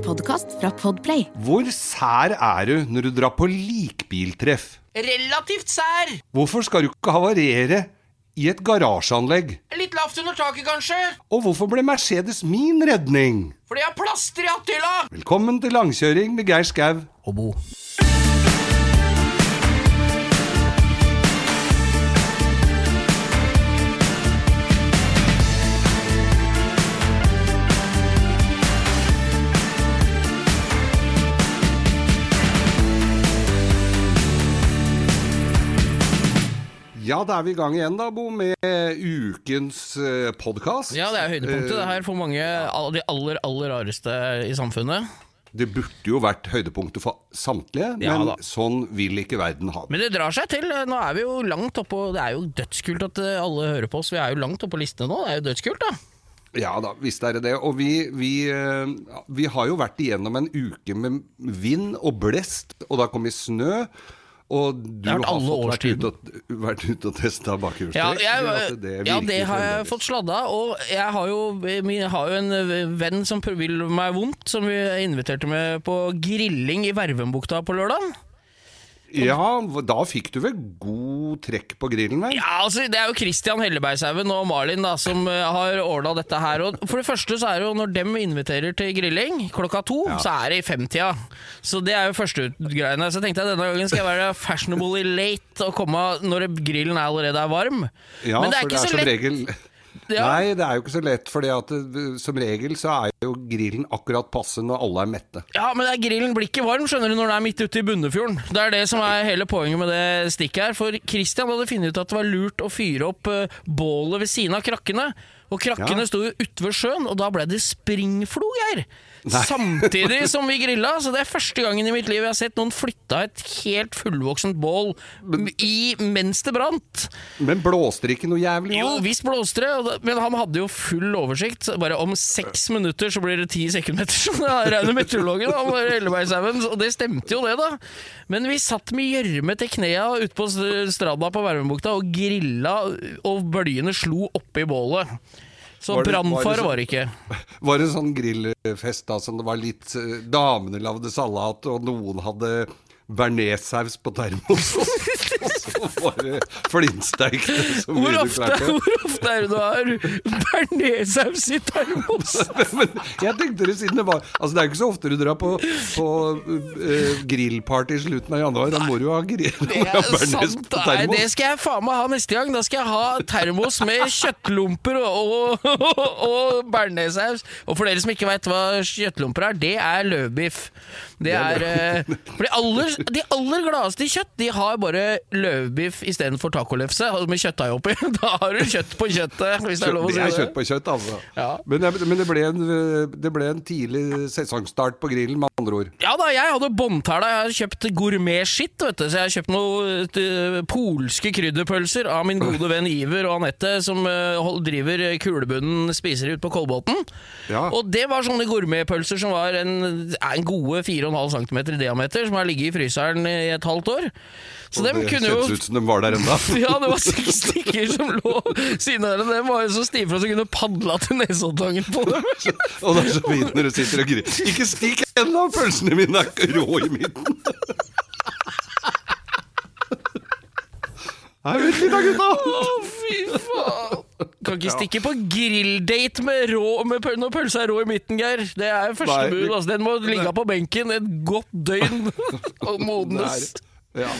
en podkast fra Podplay. Hvor sær er du når du drar på likbiltreff? Relativt sær. Hvorfor skal du ikke havarere i et garasjeanlegg? Litt lavt under taket, kanskje. Og hvorfor ble Mercedes min redning? Fordi jeg har plaster i hattehylla! Velkommen til langkjøring med Geir Skau. Og Bo. Ja, da er vi i gang igjen, da, Bo, med ukens uh, podkast. Ja, det er høydepunktet det her for mange av de aller, aller rareste i samfunnet. Det burde jo vært høydepunktet for samtlige, Ja, men da. sånn vil ikke verden ha det. Men det drar seg til. Nå er vi jo langt oppå det er jo dødskult at eh, alle hører på oss. Vi er jo langt oppå listene nå. Det er jo dødskult, da. Ja da, visst er det det. Og vi, vi, eh, vi har jo vært igjennom en uke med vind og blest, og det har kommet snø. Og du har fått vært ute og, vært ute og testa bakhjulstrekk. Ja, jeg, det ja, det har jeg fått sladda. Og jeg har jo, jeg har jo en venn som vil meg vondt, som vi inviterte med på grilling i Vervenbukta på lørdag. Ja, da fikk du vel god trekk på grillen, vel? Ja, altså Det er jo Christian Hellebergshaugen og Malin da som eh, har ordna dette her. Og for det første så er det jo når dem inviterer til grilling klokka to, så er det i femtida. Så det er jo førstegreiene. Så tenkte jeg denne gangen skal jeg være fashionably late og komme når grillen allerede er varm. Ja, Men det er for ikke det er så lett. regel Ja. Nei, det er jo ikke så lett, for som regel så er jo grillen akkurat passe når alle er mette. Ja, men er grillen blir ikke varm skjønner du, når den er midt ute i Bunnefjorden. Det er det som er hele poenget med det stikket her. For Christian hadde funnet ut at det var lurt å fyre opp eh, bålet ved siden av krakkene. Og krakkene Ja. sto jo ute ved sjøen, og da ble det springflo, Geir. Samtidig som vi grilla. Så det er første gangen i mitt liv jeg har sett noen flytta et helt fullvoksent bål i, mens det brant. Men blåste det ikke noe jævlig? Jo, visst blåste det, men han hadde jo full oversikt. Bare om seks minutter så blir det ti sekundmeter, som jeg regner meteorologen. Han var Ellebergshaugen, og det stemte jo det, da. Men vi satt med gjørme til knea ute på stranda på Vervenbukta og grilla, og bølgene slo oppi bålet. Så brannfare var det ikke. Var det en sånn grillfest da som det var litt eh, Damene lagde salat, og noen hadde bearnéssaus på termos? og så mye Hvor du ofte, klarte. hvor ofte er det du har bearnéssaus i termos? Men jeg tenkte det siden det var Altså Det er jo ikke så ofte du drar på, på uh, grillparty i slutten av januar. Da må du jo ha grill Det er sant. på Nei, det skal jeg faen meg ha neste gang. Da skal jeg ha termos med kjøttlomper og, og, og bearnéssaus. Og for dere som ikke veit hva kjøttlomper er, det er løvbiff. Det er eh, For de aller, de aller gladeste i kjøtt, de har bare løvbiff istedenfor tacolefse med kjøttdeig oppi. Da har du kjøtt på kjøttet, hvis det er lov å Det si er kjøtt på kjøtt, altså. Ja. Men, det, men det, ble en, det ble en tidlig sesongstart på grillen, med andre ord. Ja da, jeg hadde båndtæla. Jeg har kjøpt gourmet-skitt, vet du. Så jeg har kjøpt noen eh, polske krydderpølser av min gode venn Iver og Anette, som eh, driver Kulebunnen spiser ut på Kolbotn. Ja. Og det var sånne gourmetpølser som var en, en gode 4,5 cm i diameter, som har ligget i fryseren i et halvt år. Så dem det kjentes ut som de var der ennå. ja, det var seks stykker som lå siden av dem. Var jo så stive at du kunne padla til Nesoddangen på dem. Og det er så fint når du sitter og griller. Ikke stikk ennå, pølsene mine er rå i midten. Nei, vent litt da, gutta. Å, fy faen! Kan ikke stikke på grilldate med rå med pøl når pølsa er rå i midten, Geir. Det er første Nei, bud. Altså. Den må ligge på benken et godt døgn og modnes. Ja.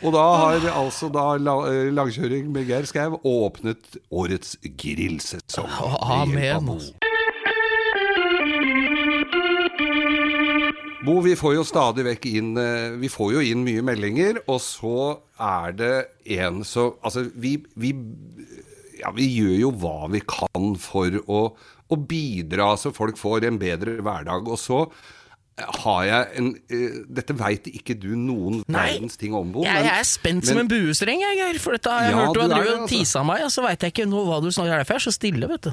Og da har altså da eh, Langkjøring med Geir Skau åpnet årets grillsesong. Amen. Hjelp av Bo. Bo, vi får jo stadig vekk inn eh, Vi får jo inn mye meldinger, og så er det en som Altså, vi, vi Ja, vi gjør jo hva vi kan for å, å bidra så folk får en bedre hverdag. Og så har jeg en uh, Dette veit ikke du noen Nei. verdens ting om, Bo. Jeg, jeg er spent som en buestreng, jeg, Geir. For dette har jeg Ja, hørt du har drevet og altså. tisa meg, og så veit jeg ikke nå hva du snakker om. Jeg er så stille, vet du.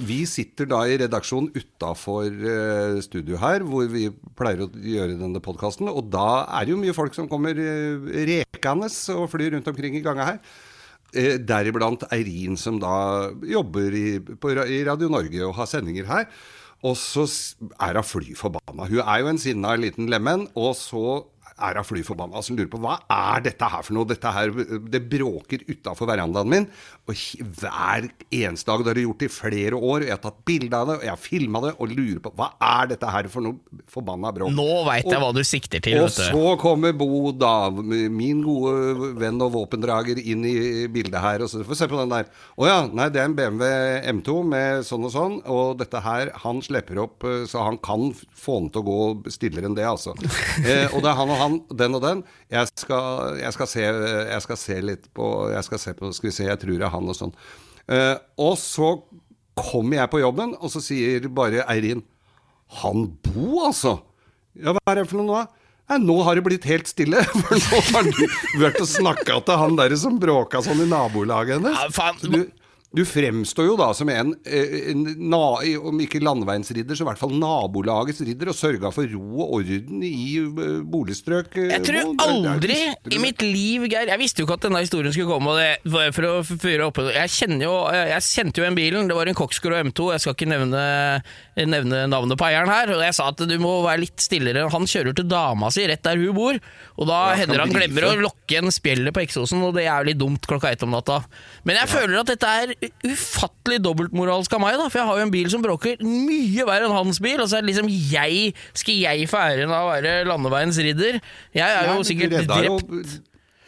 Vi sitter da i redaksjonen utafor uh, studio her, hvor vi pleier å gjøre denne podkasten. Og da er det jo mye folk som kommer uh, rekende og flyr rundt omkring i ganga her. Eh, Deriblant Eirin, som da jobber i, på, i Radio Norge og har sendinger her. Og så er hun fly forbanna. Hun er jo en sinna liten lemen, og så er hun fly forbanna. Altså lurer på hva er dette her for noe? Dette her, det bråker utafor verandaen min. Og hver eneste dag, det har jeg gjort i flere år, og jeg har tatt bilde av det, og jeg har filma det, og lurer på hva er dette her for noe forbanna bråk? Nå veit jeg Og- hva du sikter til. og Vet du. så kommer Bo, da, min gode venn og våpendrager, inn i bildet her. Og så får vi se på den der. Å ja, nei, det er en BMW M2 med sånn og sånn. Og dette her, han slipper opp, eh, så han kan få den til å gå stillere enn det, altså. eh, og det er han og han, den og den. Jeg skal, jeg skal, se, jeg skal se litt på Jeg skal se på, skal vi se, jeg tror det er han og sånn. Uh, og så kommer jeg på jobben, og så sier bare Eirin Han Bo, altså? Ja, hva er det for noe nå? Nei, nå har det blitt helt stille, for nå har du vært og snakka til han der som bråka sånn i nabolaget hennes. Ja, faen. Du, du fremstår jo da som en, eh, en na, om ikke landeveinsridder, så i hvert fall nabolagets ridder, og sørga for ro og orden i eh, boligstrøk. eh, Jeg tror aldri Det det i mitt liv, Geir Jeg visste jo ikke at denne historien skulle komme. Og det, for- å fyre opp Jeg jo Jeg kjente jo igjen bilen. Det var en Coxcrow M2. Jeg skal ikke nevne, nevne navnet på eieren her. Og jeg sa at du må være litt stillere. Han kjører til dama si rett der hun bor, og da Ja, hender han glemmer å lokke en spjeldet på eksosen, og det er jo litt dumt klokka ett om natta. Men jeg føler at dette er ufattelig dobbeltmoralsk av meg, da. For jeg har jo en bil som bråker mye verre enn hans bil. Og så er det liksom jeg Skal jeg få æren av å være landeveiens ridder? Jeg er jo sikkert drept. jo-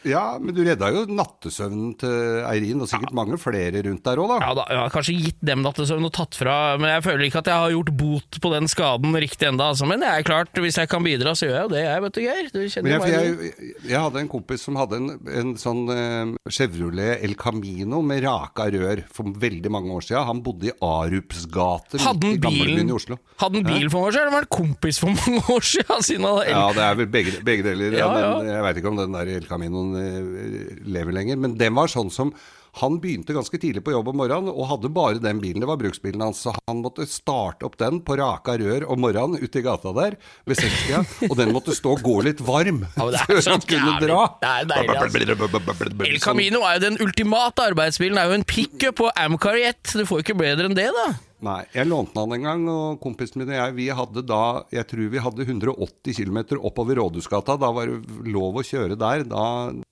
Ja, men du redda jo nattesøvnen til Eirin, og sikkert mange flere rundt der òg, da. Ja da, jeg har kanskje gitt dem nattesøvn og tatt fra Men jeg føler ikke at jeg har gjort bot på den skaden riktig enda altså. Men det er klart, hvis jeg kan bidra, så gjør jeg jo det, jeg, vet du, Geir. Du kjenner jo meg. jeg, jeg hadde en kompis som hadde en, en sånn eh, Chevrolet El Camino med raka rør for veldig mange år siden. Han bodde i Arupsgate i gamlebyen i Oslo. Hadde han bil for mange år siden, eller var han kompis for mange år siden? Siden Ja, det er vel begge, begge deler. Ja, Ja, den, jeg veit ikke om den der El Caminoen eh, lever lenger. Men den var sånn som han begynte ganske tidlig på jobb om morgenen og hadde bare den bilen. Det var bruksbilen hans. Så han måtte starte opp den på raka rør om morgenen ute i gata der ved sekstida. og den måtte stå og gå litt varm Ja, før han kunne jævlig. dra. Det er deilig, altså. El Camino er jo den ultimate arbeidsbilen. Det er jo en pickup og Amcar i. Du får ikke bedre enn det, da. Nei, jeg lånte den en gang, og kompisen min og jeg vi hadde da Jeg tror vi hadde 180 km oppover Rådhusgata. Da var det lov å kjøre der. Da,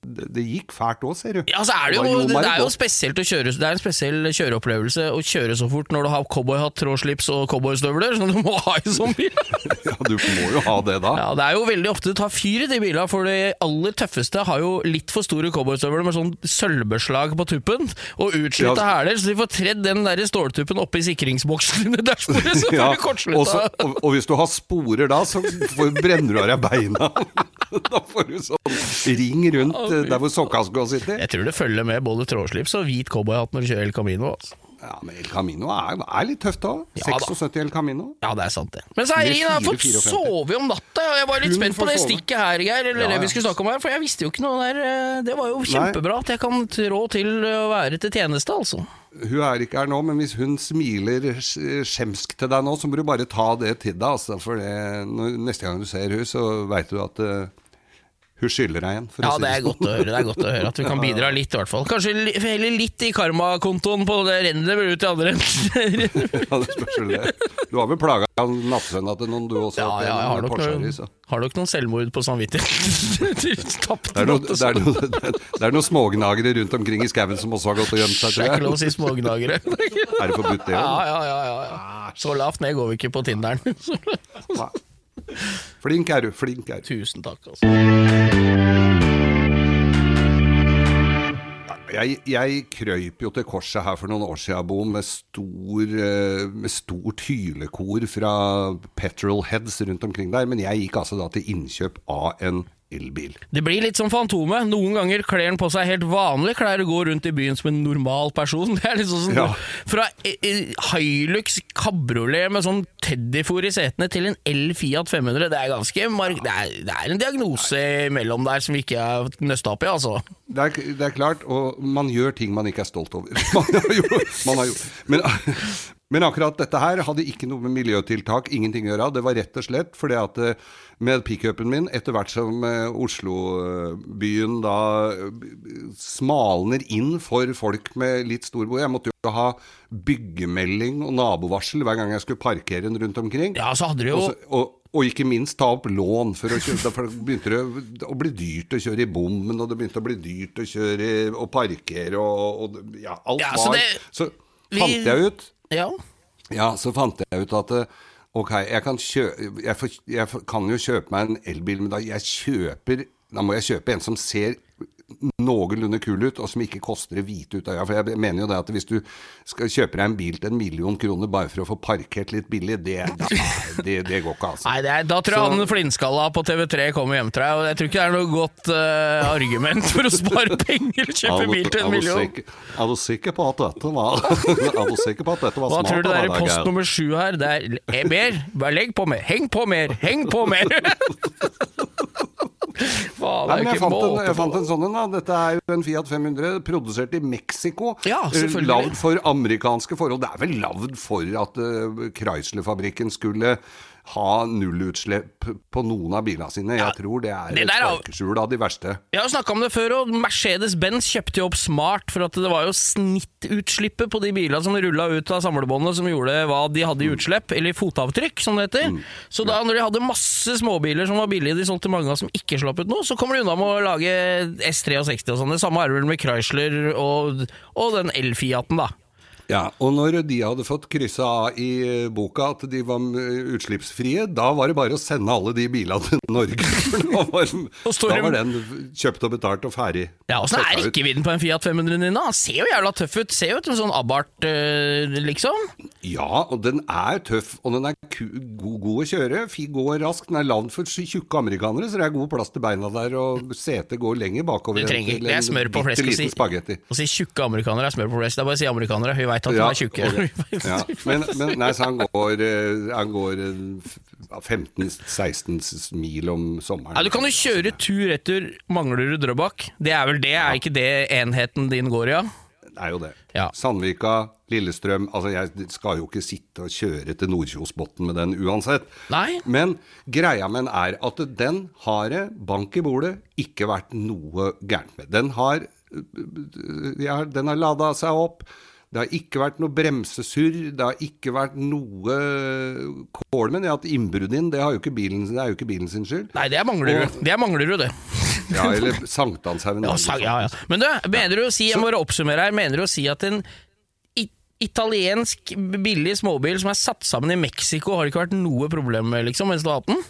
det, det gikk fælt òg, ser du. Ja, altså er det, jo, det mer er jo spesielt å kjøre Det er en spesiell kjøreopplevelse å kjøre så fort når du har cowboyhatt, trådslips og cowboystøvler, som du må ha i sånn bil. Ja, du må jo ha det da. Ja, Det er jo veldig ofte det tar fyr i de bilene, for de aller tøffeste har jo litt for store cowboystøvler med sånn sølvbeslag på tuppen og utslitte Ja. hæler, så de får tredd den der ståltuppen oppi sikringsboksen under dashbordet, så Ja, du kortslutta. og, og, og hvis du har sporer da, så får, brenner du av deg beina. Da får du sånn ring rundt eh, der hvor sokkaska sitter. Jeg tror det følger med både trådslips og hvit cowboyhatt når du kjører El Camino. Altså. Ja, men El Camino er, er litt tøft òg. Ja da. 76 El Camino. Ja, det er sant, det. Men Eirin har fått 4,54. sove om natta, og jeg var litt Hun spent på det stikket her, Geir, eller Ja, det vi skulle snakke om her, for jeg visste jo ikke noe der. eh, Det var jo kjempebra at jeg kan trå til å være til tjeneste, altså. Hun er ikke her nå, men hvis hun smiler sk- skjemsk til deg nå, så må du bare ta det til deg. Altså, for det, når, neste gang du ser hun, så veit du at eh, hun skylder deg igjen. For Ja, å si det er sånn. godt å høre. Det er godt å høre At vi kan bidra litt, i hvert fall. Kanskje heller litt i karmakontoen på det rennet vel ut i andre enden. ja, det spørs vel det. Du har vel plaga nattsønna til noen, du også? Ja, ja, jeg har nok, noen, har nok noen selvmord på samvittigheten. Det er, noe, natt, det, er noe, det, noen smågnagere rundt omkring i skauen som også har gått og gjemt seg, Det er ikke tror lov å si smågnagere. Er det forbudt, det òg? ja, ja, ja, ja. Så lavt ned går vi ikke på Tinderen. Flink er du, flink er du. Tusen takk, altså. Jeg, jeg krøyp jo til korset her for noen år siden, Bo, med stor, eh, med stort hylekor fra petrolheads rundt omkring der. Men jeg gikk altså da til innkjøp av en elbil. Det blir litt som Fantomet. Noen ganger kler han på seg helt vanlige klær og går rundt i byen som en normal person. Det er liksom sånn Ja. Fra eh, eh, Hilux kabriolet med sånn teddyfòr i setene til en El Fiat 500. Det er ganske mark det, er, det er en diagnose imellom der som vi ikke har nøsta opp i, altså. Det er, det er klart, og man gjør ting man ikke er stolt over. Man har jo, man har jo, men Men akkurat dette her hadde ikke noe med miljøtiltak, ingenting å gjøre. Det var rett og slett fordi at eh, med pickupen min, etter hvert som eh, Oslo-byen da smalner inn for folk med litt stor bo Jeg måtte jo ha byggemelding og nabovarsel hver gang jeg skulle parkere rundt omkring. Ja, så hadde du jo Også, og, og ikke minst ta opp lån, for, kjøre, for det begynte å bli dyrt å kjøre i bommen, og det begynte å bli dyrt å kjøre og parkere, og, og ja, alt Ja, så var det- Så fant jeg ut Ja. ja, så fant jeg ut at eh, Ok, jeg kan, jeg, får, jeg kan jo kjøpe meg en elbil, men da, kjøper, da må jeg kjøpe en som ser noenlunde kul ut, og som ikke koster det hvite ut av øya. For jeg mener jo det at hvis du skal kjøpe deg en bil til en million kroner bare for å få parkert litt billig, det, det, det går ikke, altså. Nei, er, da tror jeg Så- han flintskalla på TV3 kommer hjem til deg, og jeg tror ikke det er noe godt uh, argument for å spare penger, kjøpe bil til en million. sikker- Er du sikker på at dette var Er du sikker på at dette var Hva smart? tror du det er i post nummer sju her? Det er eh, mer, bare legg på mer, heng på mer, heng på mer! Faen, Nei, jeg fant, en, jeg fant en sånn en. da. Dette er jo en Fiat 500 produsert i Mexico. Ja. Lagd for amerikanske forhold. Det er vel lagd for at uh, Chrysler-fabrikken skulle ha nullutslipp på noen av bilene sine. Jeg tror det er det et sparkeskjul av de verste. Jeg har snakka om det før, og Mercedes-Benz kjøpte jo opp Smart, for at det var jo snittutslippet på de bilene som rulla ut av samlebåndet som gjorde hva de hadde i utslipp, eller fotavtrykk, som det heter. Så da når de hadde masse småbiler som var billige, de solgte mange av som ikke slapp ut noe, så kommer de unna med å lage S63 og sånn. Det samme er vel med Chrysler og, og den el-Fiaten, da. Ja, Og når de hadde fått kryssa av i boka at de var eh, utslippsfrie, da var det bare å sende alle de bilene til Norge. Da var, da var den kjøpt og betalt og ferdig. Ja, Åssen er rekkevidden på en Fiat 500 din? Han ser jo jævla tøff ut. Ser jo ut som sånn Abarth, eh, liksom. Ja, og den er tøff, og den er god, god å kjøre. Går raskt. Den er lagd for tjukke amerikanere, så det er god plass til beina der, og setet går lenger bakover. Du trenger- ikke smør på flesk å si. Å si tjukke amerikanere er smør på flesk. Det er bare å si amerikanere. Vi veit at du Ja, er tjukk. Ja, men, men nei, så han går, eh, han går eh, 15-16 mil om sommeren. Ja, du kan jo kjøre tur-retur Manglerud-Drøbak. Det er vel det, er ikke det enheten din går i? Ja? Det er jo det. Ja. Sandvika, Lillestrøm Altså, jeg skal jo ikke sitte og kjøre til Nordkjosbotn med den uansett. Nei. Men greia med den er at den har det, bank i bordet, ikke vært noe gærent med. Den har, ja, den har lada seg opp. Det har ikke vært noe bremsesurr, det har ikke vært noe kål. Men at innbrudd inn, det, har jo ikke bilen, det er jo ikke bilen sin skyld. Nei, det er Manglerud. Det er du, det. Ja, eller Sankthanshaugen. Ja, ja, ja. Men du, mener du å si, jeg må oppsummere her, mener du å si at en italiensk billig småbil som er satt sammen i Mexico, har det ikke vært noe problem med, liksom, mens du har hatt den?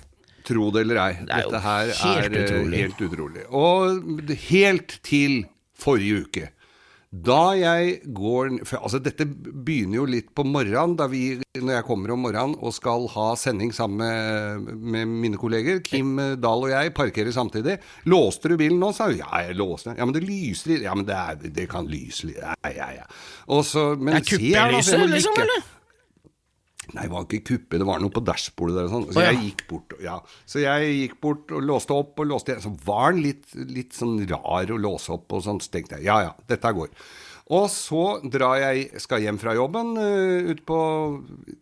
Tro det eller ei, Det dette her helt er eh, utrolig. helt utrolig. Og helt til forrige uke. Da jeg går Altså, dette begynner jo litt på morgenen, da vi, når jeg kommer om morgenen og skal ha sending sammen med, med mine kolleger. Kim Dahl og jeg parkerer samtidig. 'Låste du bilen nå?' sa hun. 'Ja, jeg låste'. 'Ja, men det lyser litt.' Ja, men det, er, det kan lyse litt Ja, ja, ja. Og så, men Det er kuppelyset, liksom, eller? Nei, det var ikke kuppe, det var noe på dashbordet der og sånn. Så jeg gikk bort, ja. Så jeg gikk bort og låste opp og låste igjen. Så var den litt, litt sånn rar å låse opp og sånn. Så tenkte jeg ja ja, dette går. Og så drar jeg, skal hjem fra jobben uh, ut på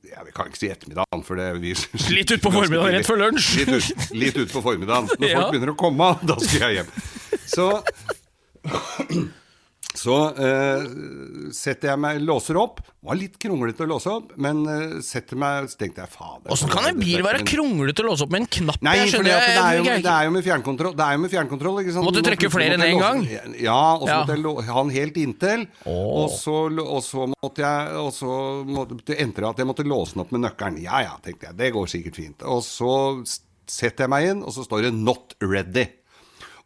ja, Vi kan ikke si ettermiddagen, for det vi Litt ut på formiddagen, rett før lunsj. Litt ut, litt utpå formiddagen. Når Ja. folk begynner å komme, da skal jeg hjem. Så så eh, setter jeg meg, låser opp. Var litt kronglete å låse opp, men eh, setter meg, så tenkte jeg fader Åssen kan en bil være kronglete å låse opp med en knapp? Nei, Jeg skjønner det, er jo, det er jo med fjernkontroll. Det er jo med fjernkontroll, ikke sant? Måtte du trekke flere enn én en gang? Ja, og så Ja. måtte jeg ha den helt inntil. Oh. Og, så, og så måtte jeg Og så måtte det endte det at jeg måtte låse den opp med nøkkelen. Ja ja, tenkte jeg. Det går sikkert fint. Og så setter jeg meg inn, og så står det 'not ready'.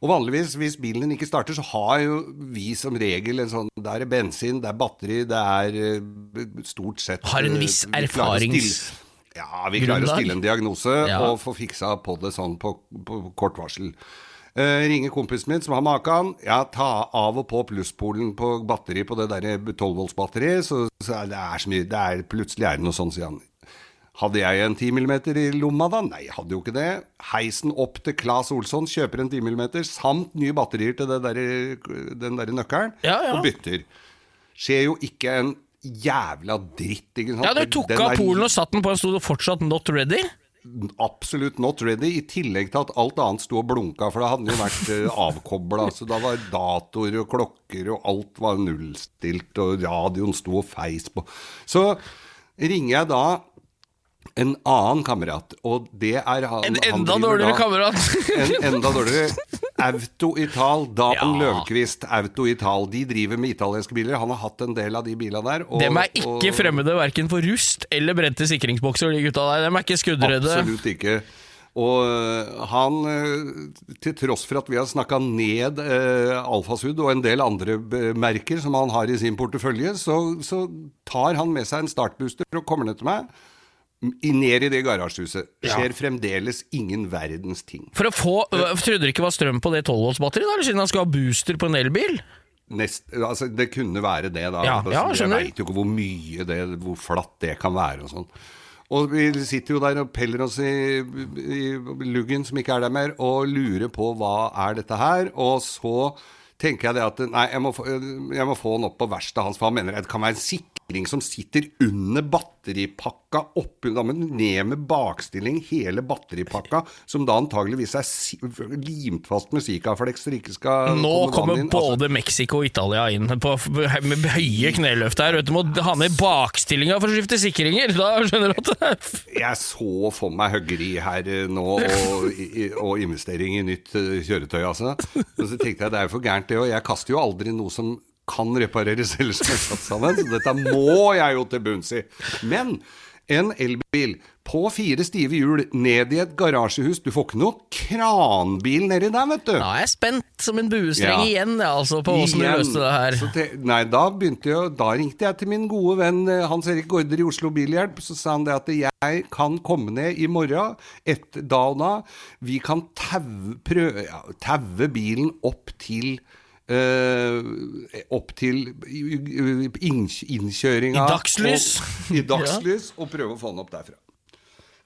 Og vanligvis, hvis bilen din ikke starter, så har jo vi som regel en sånn Det er bensin, det er batteri, det er eh, stort sett Har en eh, viss stille- Ja, vi klarer å stille en diagnose Ja. og få fiksa på det sånn på, på kort varsel. Uh, ringer kompisen min som har makan. Ja, ta av og på plusspolen på batteri på det der 12 volts batteri, så, så det er så mye det er, Plutselig er det noe sånn, sier han. Hadde jeg en 10 mm i lomma da? Nei, jeg hadde jo ikke det. Heisen opp til Claes Olsson, kjøper en 10 mm samt nye batterier til det der, den der nøkkelen, Ja, ja. og bytter. Skjer jo ikke en jævla dritt, ikke sant. Ja, du tok Den av polen og satt den på, og sto det fortsatt 'not ready'? Absolutt not ready, i tillegg til at alt annet sto og blunka, for da hadde den jo vært uh, avkobla. Så da var datoer og klokker og alt var nullstilt, og radioen sto og feis på. Så ringer jeg da en annen kamerat, og det er han En enda han dårligere da- kamerat. en enda dårligere. Auto Ital, Dan Ja. Løvquist, Auto Ital. De driver med italienske biler. Han har hatt en del av de bilene der. og- Dem er ikke og- fremmede verken for rust eller brente sikringsbokser, de gutta der. Dem er ikke skuddredde. Absolutt ikke. Og øh, han, øh, til tross for at vi har snakka ned eh, Alfasud og en del andre merker som han har i sin portefølje, så, så tar han med seg en startbooster og kommer ned til meg. I- Ned i det garasjehuset. Skjer fremdeles ingen verdens ting. For å få øh, Trodde du ikke var strøm på det 12-voltsbatteriet, da? Eller siden han skulle ha booster på en elbil? Nest, altså, det kunne være det, da. Ja, Altså, ja, jeg veit jo ikke hvor mye det Hvor flatt det kan være og sånn. Og vi sitter jo der og peller oss i, i luggen som ikke er der mer, og lurer på hva er dette her. Og så tenker jeg det at nei, jeg må, få, jeg må få han opp på verkstedet hans, for han mener det kan være en sikring som sitter under batteripakka oppi Da må den ned med bakstilling, hele batteripakka, som da antageligvis er si, limt fast med Sikaflex så det ikke skal Nå komme kommer inn. Altså, både Mexico og Italia inn på, med høye kneløft her. Du må ha ned bakstillinga for å skifte sikringer. Da skjønner du at Jeg så for meg høggeri her eh, nå, og, og investering i nytt eh, kjøretøy, altså. Og så tenkte jeg det er jo for gærent, det òg. Jeg kaster jo aldri noe som kan repareres eller som er satt sammen, så dette må jeg jo til bunns i. Men en elbil på fire stive hjul ned i et garasjehus Du får ikke noe kranbil nedi der, vet du. Da er jeg spent som en buestreng Ja. igjen, altså, på åssen du løste det her. Te, nei, da begynte jeg Da ringte jeg til min gode venn eh, Hans Erik Gaarder i Oslo Bilhjelp. Så sa han det at jeg kan komme ned i morgen, et, da og da. Vi kan taue, prøve, ja, taue bilen opp til eh, opp til inn, innkjøringa I dagslys. og- I dagslys, og prøve å få den opp derfra.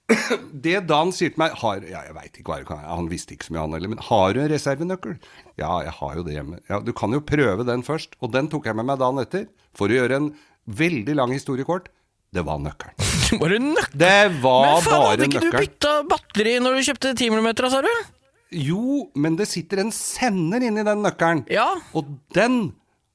Det Dan sier til meg har, ja, Jeg vet ikke hva det kan være, han visste ikke så mye, han heller. Men har du en reservenøkkel? Ja, jeg har jo det hjemme. Ja, Du kan jo prøve den først. Og den tok jeg med meg dagen etter. For å gjøre en veldig lang historiekort. Det var nøkkelen. Det nøkkel. Det var Men faen, hadde ikke du nøkkelen. bytta batteri når du kjøpte 10 mm, sa du? Jo, men det sitter en sender inni den nøkkelen. Ja. Og den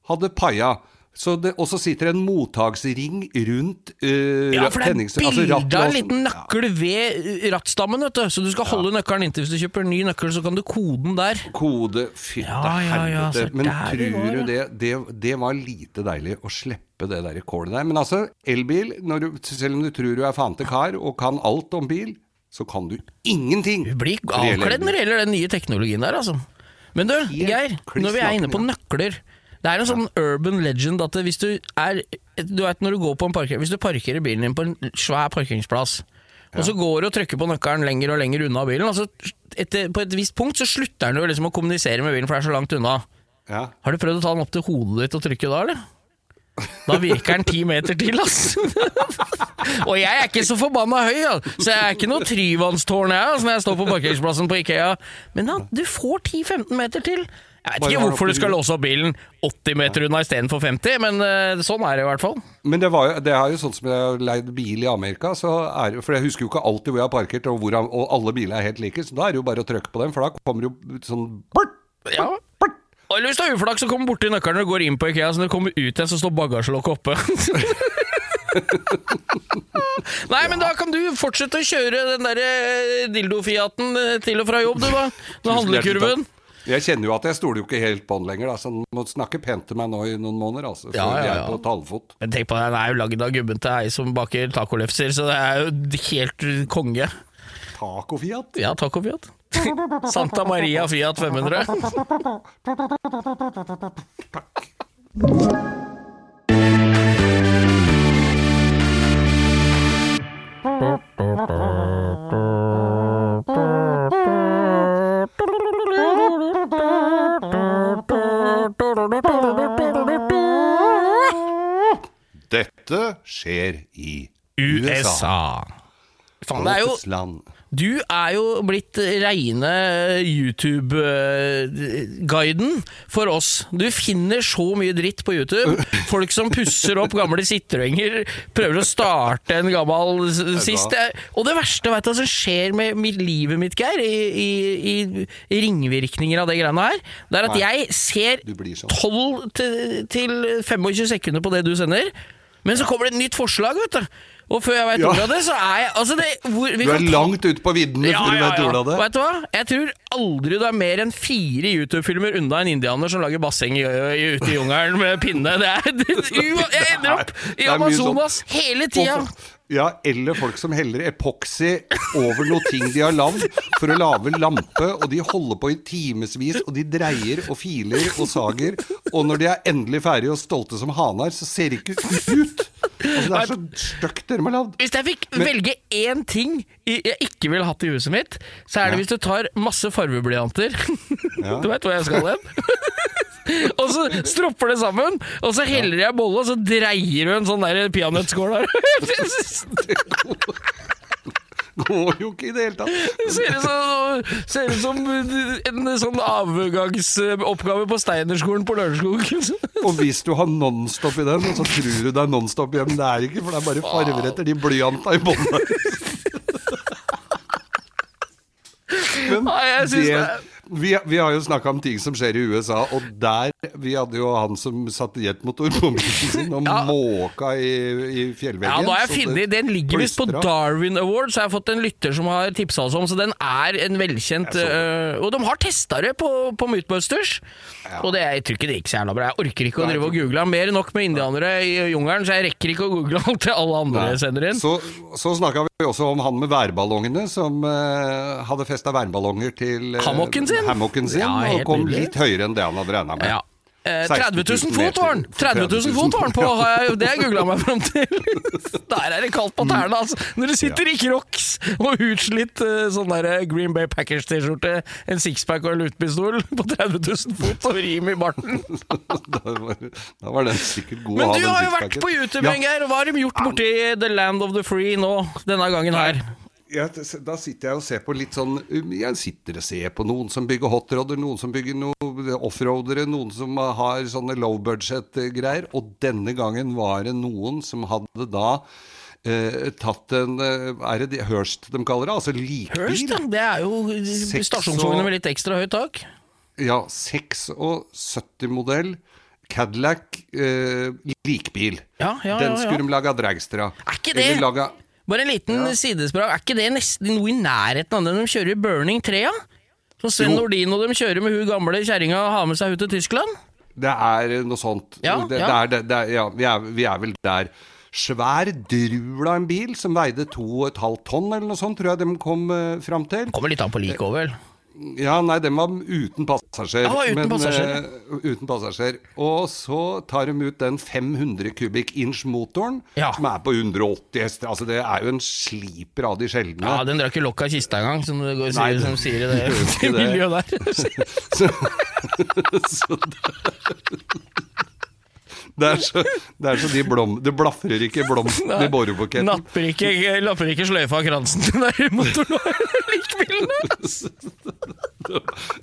hadde paia. Så det, og så sitter det en mottaksring rundt uh, Ja, for det er bilde altså av en liten nøkkel ved uh, rattstammen, vet du. Så du skal holde nøkkelen inntil. Hvis du kjøper en ny nøkkel, så kan du kode den der. Kode fytte Ja, ja, ja, helvete. Men tror du det, det Det var lite deilig å slippe det der kålet der. Men altså, elbil, du, selv om du tror du er fante kar og kan alt om bil, så kan du ingenting. Du blir avkledd når det gjelder den nye teknologien der, altså. Men du, Geir, når vi er inne på nøkler Det er en sånn urban legend at hvis du er Du vet når du går på en parker Hvis du parkerer bilen din på en svær parkeringsplass, og så går du og trykker på nøkkelen lenger og lenger unna bilen, altså etter, på et visst punkt så slutter den jo liksom å kommunisere med bilen, for det er så langt unna. Ja. Har du prøvd å ta den opp til hodet ditt og trykke da, eller? Da virker den ti meter til, ass. og jeg er ikke så forbanna høy, ja. så jeg er ikke noe tryvannstårn jeg, altså, når jeg står på parkeringsplassen på Ikea. Men da, du får 10-15 meter til. Jeg vet ikke hvorfor du skal låse opp bilen 80 meter unna istedenfor 50, men eh, sånn er det i hvert fall. Men det, var jo, det er jo sånn som jeg har leid bil i Amerika, så er, for jeg husker jo ikke alltid hvor jeg har parkert, og, hvor, og alle biler er helt like, så da er det jo bare å trykke på dem, for da kommer det jo sånn bort, Ja. Og hvis du har uflaks, så kommer borti nøkkelen når du går inn på Ikea, så når du kommer ut igjen, så står bagasjelokket oppe. Nei, men da kan du fortsette å kjøre den der dildofiaten dildo-Fiaten eh, til og fra jobb, du, da. Med handlekurven. Jeg kjenner jo at jeg stoler jo ikke helt på den lenger, da, så han må snakke pent til meg nå i noen måneder, altså, for Ja, ja, jeg er på talefot. Men tenk på det, den er jo lagd av gubben til ei som baker tacolefser, så det er jo helt konge. Taco-Fiat? Ja, taco Fiat. Santa Maria Fiat 500. Dette skjer i USA. faen, det er jo. Du er jo blitt reine YouTube-guiden for oss. Du finner så mye dritt på YouTube. Folk som pusser opp gamle sitrenger, prøver å starte en gammel sist. Og det verste vet du, som skjer med mitt, livet mitt, Geir, i, i, i ringvirkninger av det greiene her, det er at jeg ser Du blir sånn. 12 til, til 25 sekunder på det du sender, men så kommer det et nytt forslag, vet du. Og før jeg veit ordet av det, så er jeg altså det, hvor, Du er langt ute på viddene før du vet ordet av det. Vet du hva? Jeg tror aldri du er mer enn fire YouTube-filmer unna en indianer som lager basseng ute i jungelen med pinne. Det er, det, jeg ender opp i sånn. Amazonas hele tida. Ja, eller folk som heller epoxy over noe ting de har lagd for å lage lampe, og de holder på i timevis, og de dreier og filer og sager, og når de er endelig ferdige og stolte som hanar, så ser de ikke ut. Altså, det er så stygt dere har lagd. Hvis jeg fikk velge én ting jeg ikke ville hatt i huset mitt, så er det Ja. hvis du tar masse fargeblyanter Ja. Du vet hvor jeg skal hen? og så stropper det sammen, og så heller jeg bolle, og så dreier du en sånn der peanøttskål der. Går jo ikke i det hele tatt. Det ser ut som, ser ut som en sånn avgangsoppgave på Steinerskolen på Lørenskog. Og hvis du har Nonstop i den, så tror du det er Nonstop igjen. Det er ikke, for det er bare farver etter de blyanta i bånda. Men Nei, jeg synes det, det- vi, vi har jo snakka om ting som skjer i USA, og der Vi hadde jo han som satte jetmotor på bilen sin og Ja. måka i, i fjellveggen. Ja, da har jeg funnet Den ligger visst på. Darwin Awards, jeg har fått en lytter som har tipsa oss om, så den er en velkjent øh, Og de har testa det på, på Mythbusters, og det, jeg tror ikke det gikk så jævla bra. Jeg orker ikke å drive og google. Mer enn nok med indianere i jungelen, så jeg rekker ikke å google alt det alle andre Nei. sender inn. Så, så snakka vi også om han med værballongene, som øh, hadde festa værballonger til Hammocken sin? hammocken sin Ja, og kom nydelig. litt høyere enn det han hadde regna med. Ja. Eh, 30 000 000 fot var den! 30 000 fot var den på, jeg, det har jeg googla meg fram til. Der er det kaldt på tærne, altså. Når du sitter i crocs og utslitt eh, sånn der Green Bay Packers-T-skjorte, en sixpack og en luftpistol på 30 000 fot og rim i barten. da, var, den sikkert god Men du har jo vært på YouTube. Geir. Hva har de gjort borti The Land of the Free nå, denne gangen her? Ja, da sitter jeg og ser på litt sånn um, Jeg sitter og ser på noen som bygger hotroder, noen som bygger noe offroadere, noen som har sånne low budget-greier. Og denne gangen var det noen som hadde da eh, tatt en eh, Er det de- Hurst de kaller det? Altså likbil? Hørst, ja. Det er jo stasjonsvogner med litt ekstra høyt tak. Ja, 76-modell Cadillac eh, likbil. Ja, ja, Den skulle de lage Dragster av. Er ikke det- Eller lage Bare en liten sidesprang. Er ikke det nesten noe i nærheten av det de kjører i Burning 3? Ja? Som Sven. Nordin og de kjører med hun gamle kjerringa og har med seg hun til Tyskland? Det er noe sånt. Ja, det, ja. Det er, det, er, ja vi, er, vi er vel der. Svær drul av en bil som veide 2,5 tonn eller noe sånt, tror jeg de kom uh, fram til. Kommer litt an på liket òg, vel. Ja, nei, den var uten passasjer. Ja, uten passasjer. Uh, uten passasjer. Og så tar de ut den 500 kubikk inch motoren, Ja. som er på 180 hester. Altså, det er jo en sliper av de sjeldne. Ja, Den drar ikke lokk av kista engang, som, det går, Nei, sier, som sier i det, det. miljøet der. så det er så, det er så de blom... Det blafrer ikke blomsten i borebuketten. Napper ikke, lapper ikke sløyfa av kransen til den der motoren.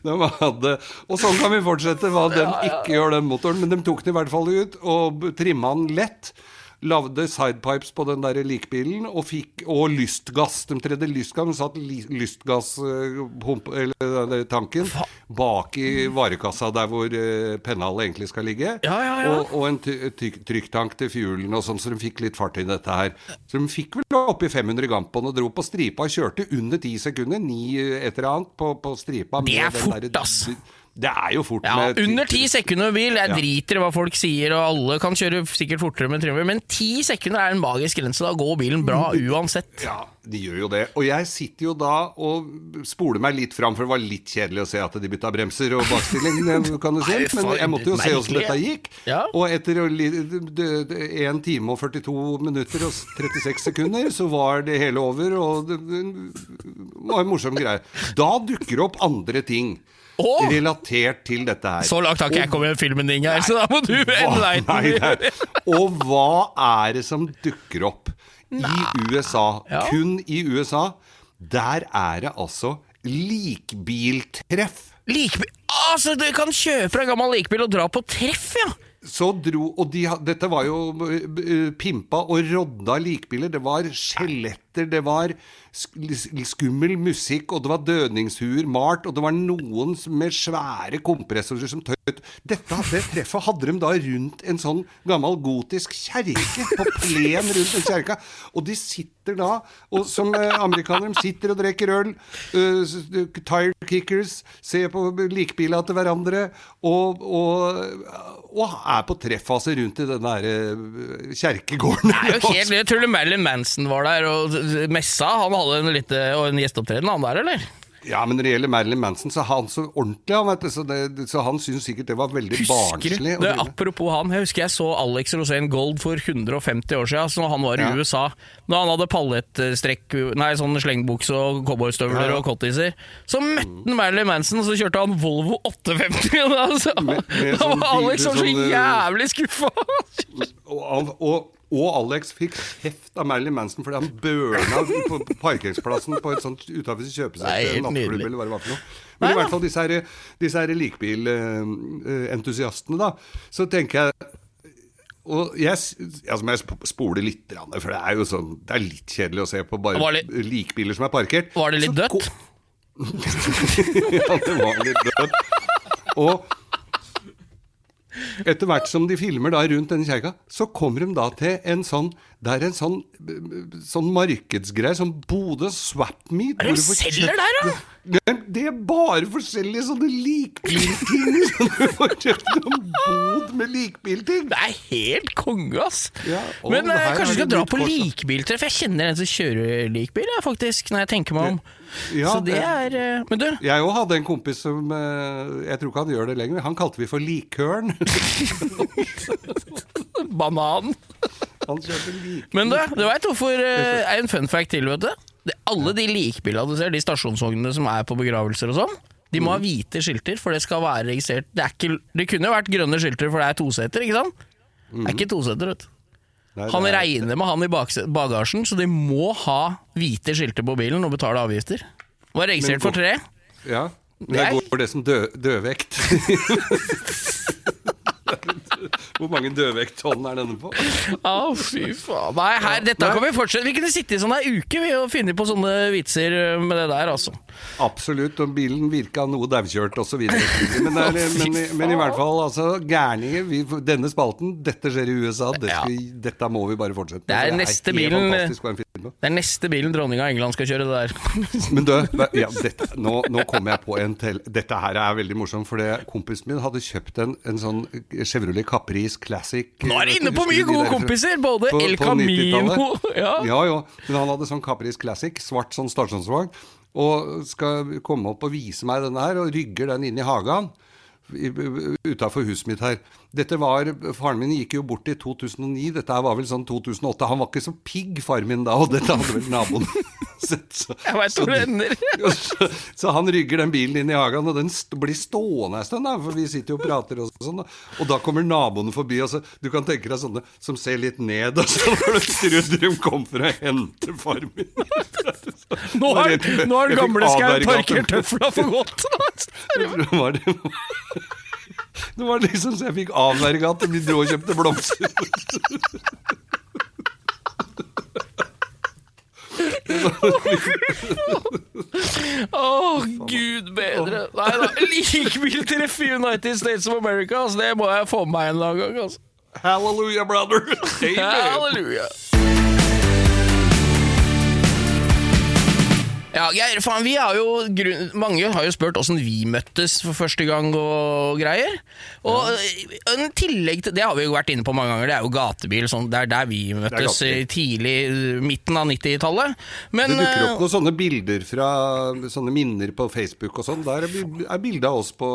De hadde, og sånn kan vi fortsette, hva de ikke gjør den motoren. Men de tok den i hvert fall ut og trimma den lett. Lagde sidepipes på den der likbilen og, fikk, og lystgass. De tredde lystgass, de satt lystgasstanken bak i varekassa der hvor eh, pennalet egentlig skal ligge. Ja, ja, ja. Og, og en trykktank til fuelen og sånn, så de fikk litt fart i dette her. Så de fikk vel oppi 500 gram på den og dro på stripa og kjørte under 10 sekunder, ni et eller annet på, på stripa. Det med er den fort, ass. Det er jo fort. Ja, med under ti sekunder bil. Jeg Ja. driter i hva folk sier, og alle kan kjøre sikkert fortere med trimmer, men ti sekunder er en magisk grense. Da går bilen bra uansett. Ja, de gjør jo det. Og jeg sitter jo da og spoler meg litt fram, for det var litt kjedelig å se at de bytta bremser og bakstilling, kan du si. Men jeg måtte jo se hvordan dette gikk. Ja. Og etter 1 time og 42 minutter og 36 sekunder, så var det hele over, og det det var en morsom greie. Da dukker opp andre ting. Åh! Relatert til dette her. Så langt har ikke jeg kommet i filmen din, her, så da må du ende Nei, enlighten nei. Og hva er det som dukker opp i USA, Ja. kun i USA, der er det altså likbiltreff. Likbil Altså, du kan kjøpe en gammel likbil og dra på treff, ja! Så dro, og de, Dette var jo eh, pimpa og rodda likbiler. Det var skjeletter, det var skummel musikk, og det var dødningshuer malt, og det var noen med svære kompressorer som tøyt. Dette det treffet hadde de da rundt en sånn gammel gotisk kjerke, på plen rundt den kjerka. Og de sitter da, og som eh, amerikanere, de sitter og drikker øl, uh, tire kickers, ser på likbila til hverandre, og, og, og er på treffase rundt i den der eh, kjerkegården. Det er jo helt, jeg tror Marilyn Manson var der og messa. Han hadde en, lite, en gjesteopptreden, han der, eller? Ja, men når det gjelder Marilyn Manson, så han så ordentlig, han, vet du, så, det, så han syns sikkert det var veldig Husker barnslig. Det, apropos han, jeg husker jeg så Alex Rosén Gold for 150 år siden, altså når han var i Ja. USA. Da han hadde paljettstrekk, nei, sånn slengbukse og cowboystøvler Ja, og cottiser. Så møtte han Marilyn Manson, og så kjørte han Volvo 850. og Da, så, Med- med da sånn var Alex bilde, så sånn, eh, jævlig skuffa! Og, og, og Alex fikk kjeft av Marilyn Manson fordi han børna på parkeringsplassen på et sånt utafor er kjøpesenter, nattklubb eller hva det var for noe. Nei, Men i hvert fall disse her, disse her likbilentusiastene, da. Så tenker jeg og jeg, altså må jeg sp- spole litt, for det er jo sånn Det er litt kjedelig å se på bare det- likbiler som er parkert. Var det litt Så dødt? ja, det var litt dødt. Og etter hvert som de filmer da rundt denne kjerka, så kommer de da til en sånn Det er en sånn, sånn markedsgreie, som Bodø Swapmeet. Er det selger der, da? Det det er bare forskjellige sånne likbilting. som du får kjøpt en bod med likbilting. Det er helt konge, ass! Ja, å, Men det eh, kanskje du vi skal dra på likbiltreff? Jeg kjenner en som kjører likbil, jeg, faktisk, når jeg tenker meg om. Ja, Så det det- er eh, Men du, Jeg òg hadde en kompis som eh, Jeg tror ikke han gjør det lenger. Han kalte vi for Likørn. banan. Han kjørte lik... Men du, du veit hvorfor eh, er en fun fact til, vet du? Det, alle de likbilene du ser, de stasjonsvognene som er på begravelser og sånn, de må ha hvite skilter, for det skal være registrert. Det, er ikke, det kunne jo vært grønne skilter, for det er toseter, ikke sant? Det er ikke toseter, vet du. Nei, Han er- regner med han i bagasjen, så de må ha hvite skilter på bilen og betale avgifter. Var registrert for tre. Ja, men Det går for går det som dø dødvekt. Hvor mange dødvekttonn er denne på? Å, fy faen. Nei, her, dette Nei. kan vi fortsette. Vi kunne sitte i sånn ei uke vi, og finne på sånne vitser med det der, altså. Absolutt, og bilen virka noe daukjørt osv. Men, det er- men, men i hvert fall, altså, gærninger Denne spalten, dette skjer i USA. Det skal, ja. Dette må vi bare fortsette med. Det er for neste bilen-. Det er neste bilen dronninga av England skal kjøre det der. Men du, ja, dette, nå, nå kommer jeg på en til. Dette her er veldig morsomt, for kompisen min hadde kjøpt en, en sånn Chevrolet Caprice Classic. Nå er det inne på mye gode kompiser! Både på- El Camino ja. Ja, ja. Men han hadde sånn Capris Classic, svart sånn stasjonsvogn, og skal komme opp og vise meg denne her, og rygger den inn i hagen utafor huset mitt her. Dette var, Faren min gikk jo bort i 2009, dette var vel sånn 2008. Han var ikke så pigg, faren min da, og dette hadde vel naboen sett. Så, Jeg så hvor det ender. Så, så han rygger den bilen inn i hagen, og den st blir stående en stund, da, for vi sitter jo og prater og sånn. Da. Og da kommer naboene forbi, og så du kan tenke deg sånne som ser litt ned, og så trodde de kom for å hente faren min. Nå har, nå har gamle Skau parkert tøfla for godt. Det var, det, det var liksom så jeg fikk avverga at vi dro og kjøpte blomster. Å, gud bedre. Nei da. Likevel treffe United States of America, altså, det må jeg få med meg en gang. Altså. Hallelujah, brother! Amen. Halleluja. Ja, Geir, faen, vi har jo grunn, Mange har jo spurt åssen vi møttes for første gang og greier. Og ja. en tillegg til Det har vi jo vært inne på mange ganger, det er jo gatebil. Sånn, det er der vi møttes tidlig eh, midten av 90-tallet. Men Det dukker eh, opp noen sånne bilder fra sånne minner på Facebook og sånn. Der er bi- bilde av oss på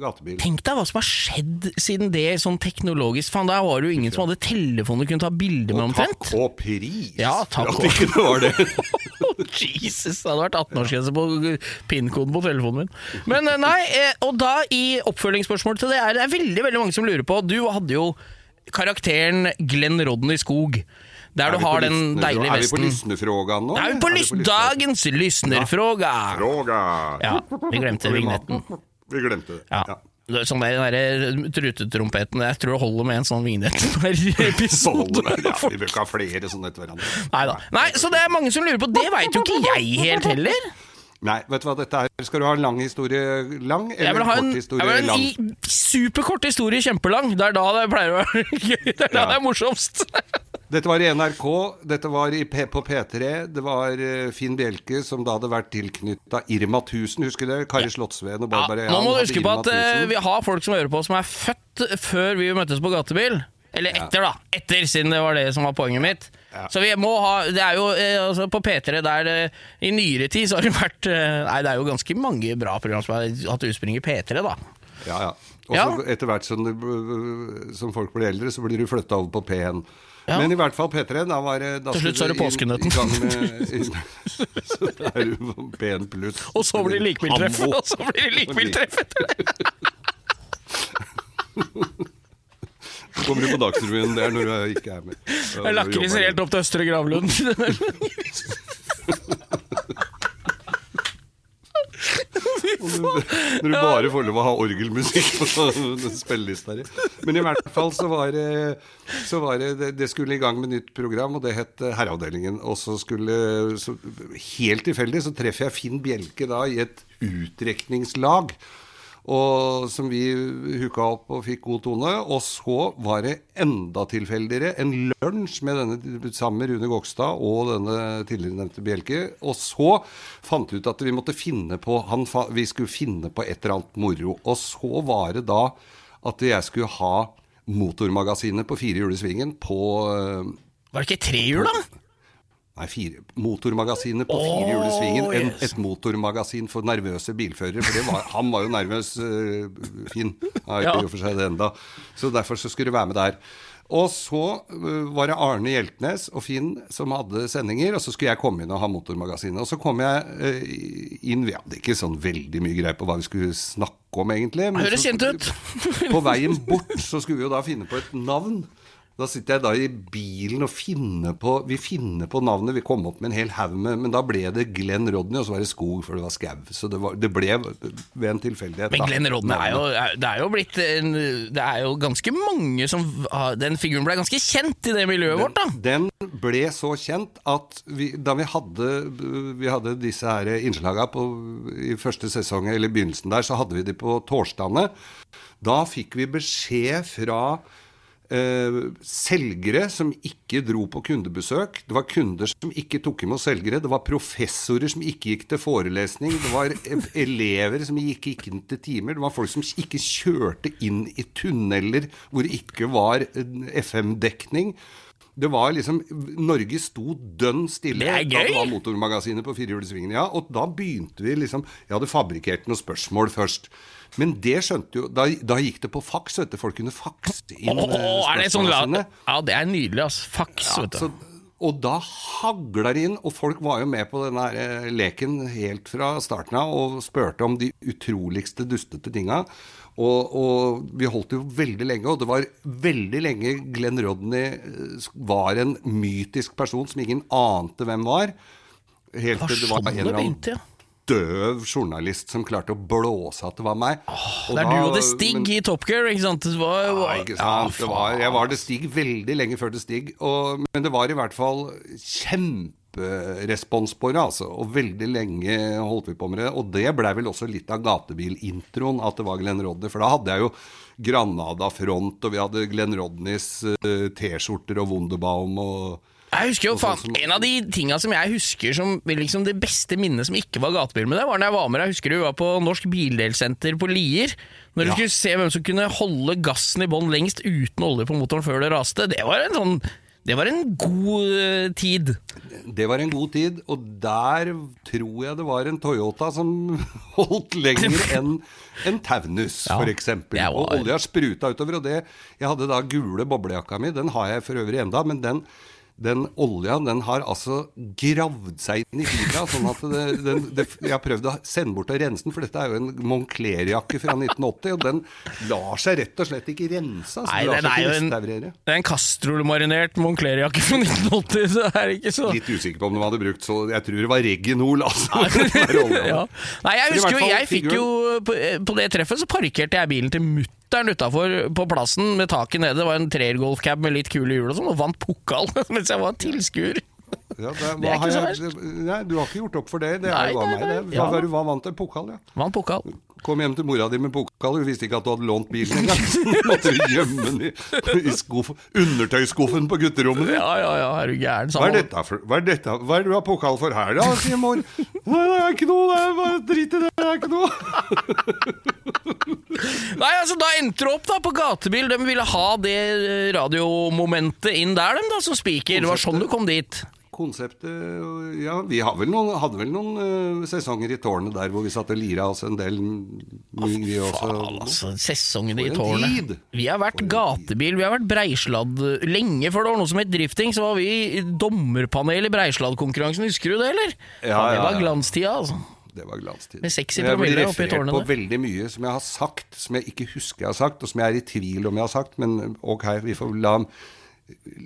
gatebil. Tenk deg hva som har skjedd siden det sånn teknologisk. Faen, Der var det jo ingen som hadde telefon du kunne ta bilder med Og omtrent. takk og pris Ja, takk for og- at ikke det var det. Jesus, det hadde vært 18-årsgrense på PIN-koden på telefonen min. Men eh, nei, eh, og da i oppfølgingsspørsmål til det er det er veldig veldig mange som lurer på Du hadde jo karakteren Glenn Rodney Skog. Der Er du har den deilige vesten. Er vi på lysnefråga nå? Er vi på Er lys på dagens lysnerfråga! Fråga. Ja, vi glemte vignetten. Vi glemte det. Ja. Sånn der, den der trutetrompeten Jeg tror det holder med en sånn vignett per Så episode. Ja, vi bør ikke ha flere sånne etter hverandre. Neida. Nei, så det er mange som lurer på Det veit jo ikke jeg helt heller. Nei, vet du hva dette er? Skal du ha en lang historie lang, eller en, kort lang? jeg vil ha en lang? superkort historie kjempelang. Det er da det pleier å være gøy. Det er da Ja. det er morsomst. Dette var i NRK, dette var i P på P3. Det var eh, Finn Bjelke som da hadde vært tilknytta Irma 1000, husker det? Kari Slottsveen og Ja, Barbara nå må du huske på at uh, vi har folk som hører på som er født før vi møttes på gatebil. Eller etter, da. Etter, siden det var det som var poenget mitt. Ja. Så vi må ha Det er jo eh, altså på P3 der I nyere tid så har det vært Nei, det er jo ganske mange bra program som har hatt utspring i P3, da. Ja, ja. Og Ja. etter hvert som, du, som folk blir eldre, så blir du flytta over på P1. Ja. Men i hvert fall P3, da var det da Til slutt så er det påskenøtten. Så er du P1 pluss. Og så blir det likbiltreff! Og så blir det likbiltreff etter det! Så kommer du på Dagsrevyen der når du ikke er med. Jeg lakriser helt opp til Østre Gravlund. Når du bare får lov å ha orgelmusikk på spillelista di. Men i hvert fall så var det, så var det, det skulle i gang med nytt program, og det het eh, Herreavdelingen. Og så skulle så, Helt tilfeldig så treffer jeg Finn Bjelke da i et utrekningslag. Og som vi hooka opp og fikk god tone. Og så var det enda tilfeldigere en lunsj med denne sammen Rune Gokstad og denne tidligere nevnte Bjelke. Og så fant vi ut at vi måtte finne på han, Vi skulle finne på et eller annet moro. Og så var det da at jeg skulle ha Motormagasinet på fire hjul i svingen på eh, Var det ikke trehjul, da? Nei, fire, Motormagasinet på fire hjul i svingen. En, et motormagasin for nervøse bilførere. For det var, han var jo nervøs, uh, Finn. Har Ja. jo for seg det enda. Så derfor så skulle du være med der. Og så øh, var det Arne Hjeltnes og Finn som hadde sendinger, og så skulle jeg komme inn og ha Motormagasinet. Og så kom jeg øh, inn Vi hadde ikke sånn veldig mye greie på hva vi skulle snakke om, egentlig. men Høres kjent ut. på veien bort så skulle vi jo da finne på et navn. Da sitter jeg da i bilen og finner på Vi finner på navnet. Vi kom opp med en hel haug med Men da ble det Glenn Rodney, og så var det skog, for det var skau. Så det, var, det ble ved en tilfeldighet. Men Glenn Rodney er jo, er- det er jo blitt en, Det er jo ganske mange som Den figuren ble ganske kjent i det miljøet vårt, da. Den ble så kjent at vi, da vi hadde, vi hadde disse her innslaga på, i første sesong, eller begynnelsen der, så hadde vi de på torsdagene. Da fikk vi beskjed fra selgere som ikke dro på kundebesøk. Det var kunder som ikke tok imot selgere. Det var professorer som ikke gikk til forelesning. Det var elever som gikk ikke inn til timer. Det var folk som ikke kjørte inn i tunneler hvor det ikke var eh, FM-dekning. Det var liksom Norge sto dønn stille. Det Da det var motormagasinet på firehjulssvingen. Ja, og da begynte vi liksom Jeg hadde fabrikkert noen spørsmål først. Men det skjønte jo Da, da gikk det på faks, vet du. Folk kunne fakse inn oh, det sånn spørsmålene sine. Ja, det er nydelig, altså. Faks, Ja, vet du. så, og da hagla det inn, og folk var jo med på denne eh, leken helt fra starten av og spurte om de utroligste dustete tinga. Og, og vi holdt jo veldig lenge, og det var veldig lenge Glenn Rodney eh, var en mytisk person som ingen ante hvem var. Helt til det var en eller annen døv journalist som klarte å blåse at det var meg. Og Det er da- du og det Stig men- i Top Gear, ikke sant? Det var, ja, ikke sant. Det var, jeg var det Stig veldig lenge før det Stig. Og, men det var i hvert fall kjemperespons på det, altså. Og veldig lenge holdt vi på med det. Og det blei vel også litt av gatebilintroen at det var Glenn Rodney. For da hadde jeg jo Granada Front, og vi hadde Glenn Rodneys eh, T-skjorter og Wunderbaum og Jeg husker jo faen, En av de tinga som jeg husker som liksom det beste minnet som ikke var gatebil med det, var når jeg var med deg. Husker du var på Norsk Bildelsenter på Lier? Når du Ja. skulle se hvem som kunne holde gassen i bånn lengst uten olje på motoren før det raste. Det var en sånn Det var en god eh, tid. Det var en god tid, og der tror jeg det var en Toyota som holdt lenger enn en Taunus, Ja, det var- Og olja spruta utover. Og det Jeg hadde da gule boblejakka mi, den har jeg for øvrig enda, men den, den olja den har altså gravd seg inn i fibra. sånn at det, den, det, Jeg har prøvd å sende bort og rense den, for dette er jo en Moncler-jakke fra 1980. Og den lar seg rett og slett ikke rense. Altså, Nei, den er jo en-. Det er en Castrol-marinert Moncler-jakke fra 1980, så er det ikke så Litt usikker på om de hadde brukt så Jeg tror det var Reginol, altså. ja. Nei, jeg husker jo, jeg fikk jo på, på det treffet så parkerte jeg bilen til mutter'n utafor på plassen med taket nede. Det var en treergolfcab med litt kule hjul og sånn, og vant pokal mens jeg var tilskuer. Ja, det, Det er ikke så verst. nei, du har ikke gjort opp for det. Det er jo av meg, det. Hva, Ja. hva vant en pokal, ja? Vant pokal. Kom hjem til mora di med pokal, hun visste ikke at du hadde lånt bilen engang. Måtte du gjemme den i, i skuff, undertøyskuffen på gutterommet. ditt. Ja, ja, ja, er du gæren? Hva er dette for? Hva er dette? Hva er det du har pokal for her, da? sier mor. Nei, det er ikke noe, det er bare drit i det, det er ikke noe. Nei, altså Da endte det opp da på gatebil. De ville ha det radiomomentet inn der, dem da, som spiker. Det var sånn du kom dit. Konseptet Ja, vi hadde vel noen, hadde vel noen uh, sesonger i tårnet der hvor vi satt og lira oss en del. mye, vi også. Faen, altså. Sesongene i tårnet. Vi har vært gatebil, vi har vært Breisladd Lenge før det var noe som het drifting, så var vi i dommerpanel i Breisladd-konkurransen. Husker du det, eller? Ja, det var glanstida, altså. Det var glanstid. Med sexy jeg blir referert på veldig mye som jeg har sagt, som jeg ikke husker jeg har sagt, og som jeg er i tvil om jeg har sagt, men ok, vi får la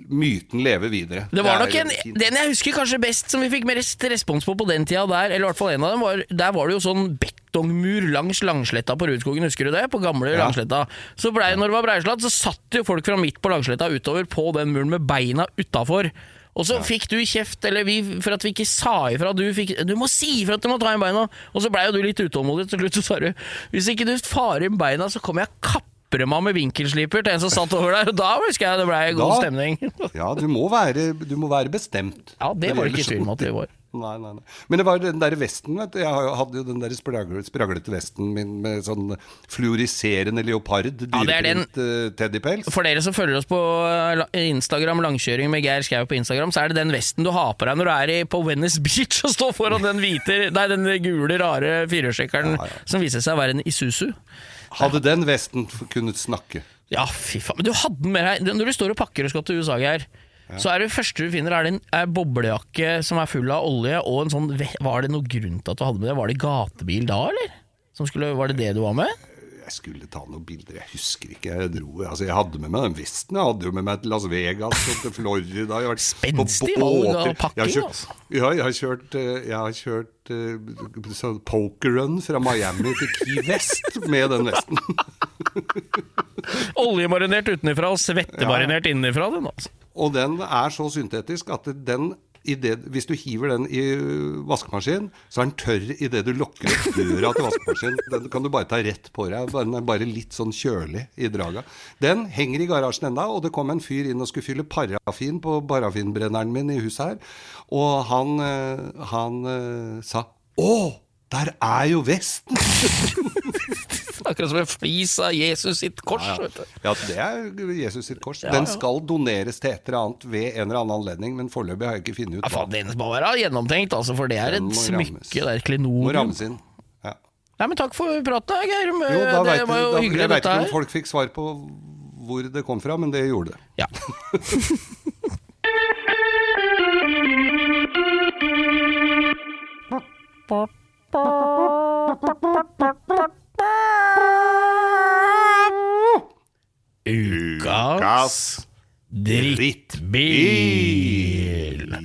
myten leve videre. Det var nok en. Den jeg husker kanskje best, som vi fikk mest respons på på den tida der, eller i hvert fall en av dem, var, der var det jo sånn betongmur langs Langsletta på Rudskogen, husker du det? På gamle Ja. Langsletta. Så blei, når det var Breisladd, så satt jo folk fra midt på Langsletta utover på den muren med beina utafor. Og så fikk du kjeft, eller vi, for at vi ikke sa ifra. Du, fikk, du må si ifra at du må ta inn beina! Og så blei jo du litt utålmodig til slutt, så sa du hvis ikke du farer inn beina, så kommer jeg og kapper meg med vinkelsliper til en som satt over der. Og da husker jeg det blei god Da- stemning. Ja, du må være, du må være bestemt. Ja, det var det ikke tvil om at vi var. Nei, nei, nei. Men det var den der vesten, vet du. Jeg hadde jo den der spragle- spraglete vesten min med sånn fluoriserende leopard, Ja, det dyreprint eh, teddypels. For dere som følger oss på eh, Instagram, langkjøring med Geir Skau på Instagram, så er det den vesten du har på deg når du er i, på Venice Beach og står foran den hvite, nei, den gule, rare firehjulstrekkeren Ja, ja. som viser seg å være en Isuzu. Hadde den vesten kunnet snakke? Ja, fy faen. Men du hadde den med deg Når du står og pakker og skal til USA, Geir, så er det første du finner er en boblejakke som er full av olje, og en sånn Var det noen grunn til at du hadde med det? Var det gatebil da, eller? Som skulle, var det det du var med? Jeg skulle ta noen bilder, jeg husker ikke. Jeg dro, altså jeg hadde med meg den vesten. Jeg hadde jo med meg til Las Vegas og til Florida. Jeg Spenstig valg av pakking, Jeg har kjørt, altså. Ja, jeg har kjørt, eh, jeg har kjørt uh, sånn pokerrun fra Miami til Key West med den vesten. Oljemarinert utenfra og svettemarinert innenfra, den altså. Og den er så syntetisk at den det, hvis du hiver den i vaskemaskinen, så er den tørr idet du lukker opp døra til vaskemaskinen. Den kan du bare ta rett på deg. Den er bare litt sånn kjølig i draga. Den henger i garasjen enda, og det kom en fyr inn og skulle fylle parafin på parafinbrenneren min i huset her. Og han, eh, han eh, sa 'Å, der er jo vesten'! Akkurat som en flis av Jesus sitt kors. Ja, Vet du. ja, det er Jesus sitt kors. Ja, Den ja. skal doneres til et eller annet ved en eller annen anledning, men foreløpig har jeg ikke funnet ut Ja, faen, Den må være gjennomtenkt, altså, for det er et smykke. rammes. Det er et Må rammes inn. Nei, men Takk for praten, Geir. Jo, det vet var jo da, hyggelig, jeg vet ikke om folk fikk svar på hvor det kom fra, men det gjorde det. Ja. Ukas drittbil.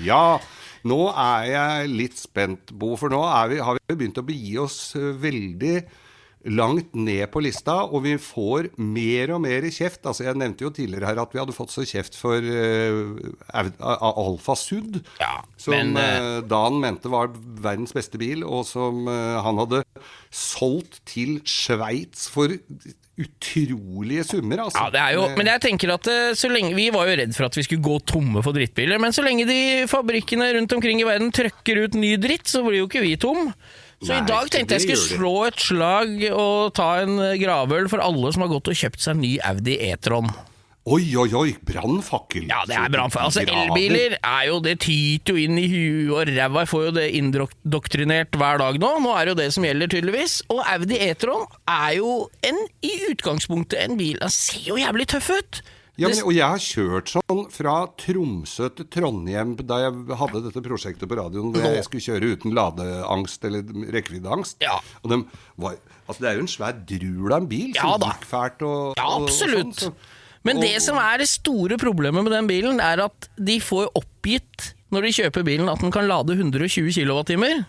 Ja, nå er jeg litt spent, Bo, for nå vi, har vi begynt å begi oss eh, veldig langt ned på lista, og vi får mer og mer kjeft. Altså, Jeg nevnte jo tidligere her at vi hadde fått så kjeft for uh, Alfa Sud, Ja, som men, eh, eh, Dan mente var verdens beste bil, og som uh, han hadde solgt til Sveits for utrolige summer. Altså. Ja, det er jo, men jeg tenker at eh, så lenge, Vi var jo redd for at vi skulle gå tomme for drittbiler, men så lenge de fabrikkene rundt omkring i verden trøkker ut ny dritt, så blir jo ikke vi tom. Så Nei, i dag tenkte jeg skulle slå et slag og ta en eh, gravøl for alle som har gått og kjøpt seg ny Audi E-tron. Oi, oi, oi, brannfakkel. Ja, det er brannfakkel. Altså, elbiler er jo Det tyter jo inn i huet og ræva. Jeg får jo det indoktrinert hver dag nå. Nå er det jo det som gjelder, tydeligvis. Og Audi E-tron er jo en, i utgangspunktet en bil Den ser jo jævlig tøff ut. Ja, men, og jeg har kjørt sånn fra Tromsø til Trondheim da jeg hadde dette prosjektet på radioen hvor jeg skulle kjøre uten ladeangst eller rekkeviddeangst. Ja. Og de var, altså det er jo en svær drul av en bil Ja som gikk fælt og, Ja, absolutt. og sånn, så- Men og- det som er det store problemet med den bilen, er at de får oppgitt når de kjøper bilen at den kan lade 120 kWt,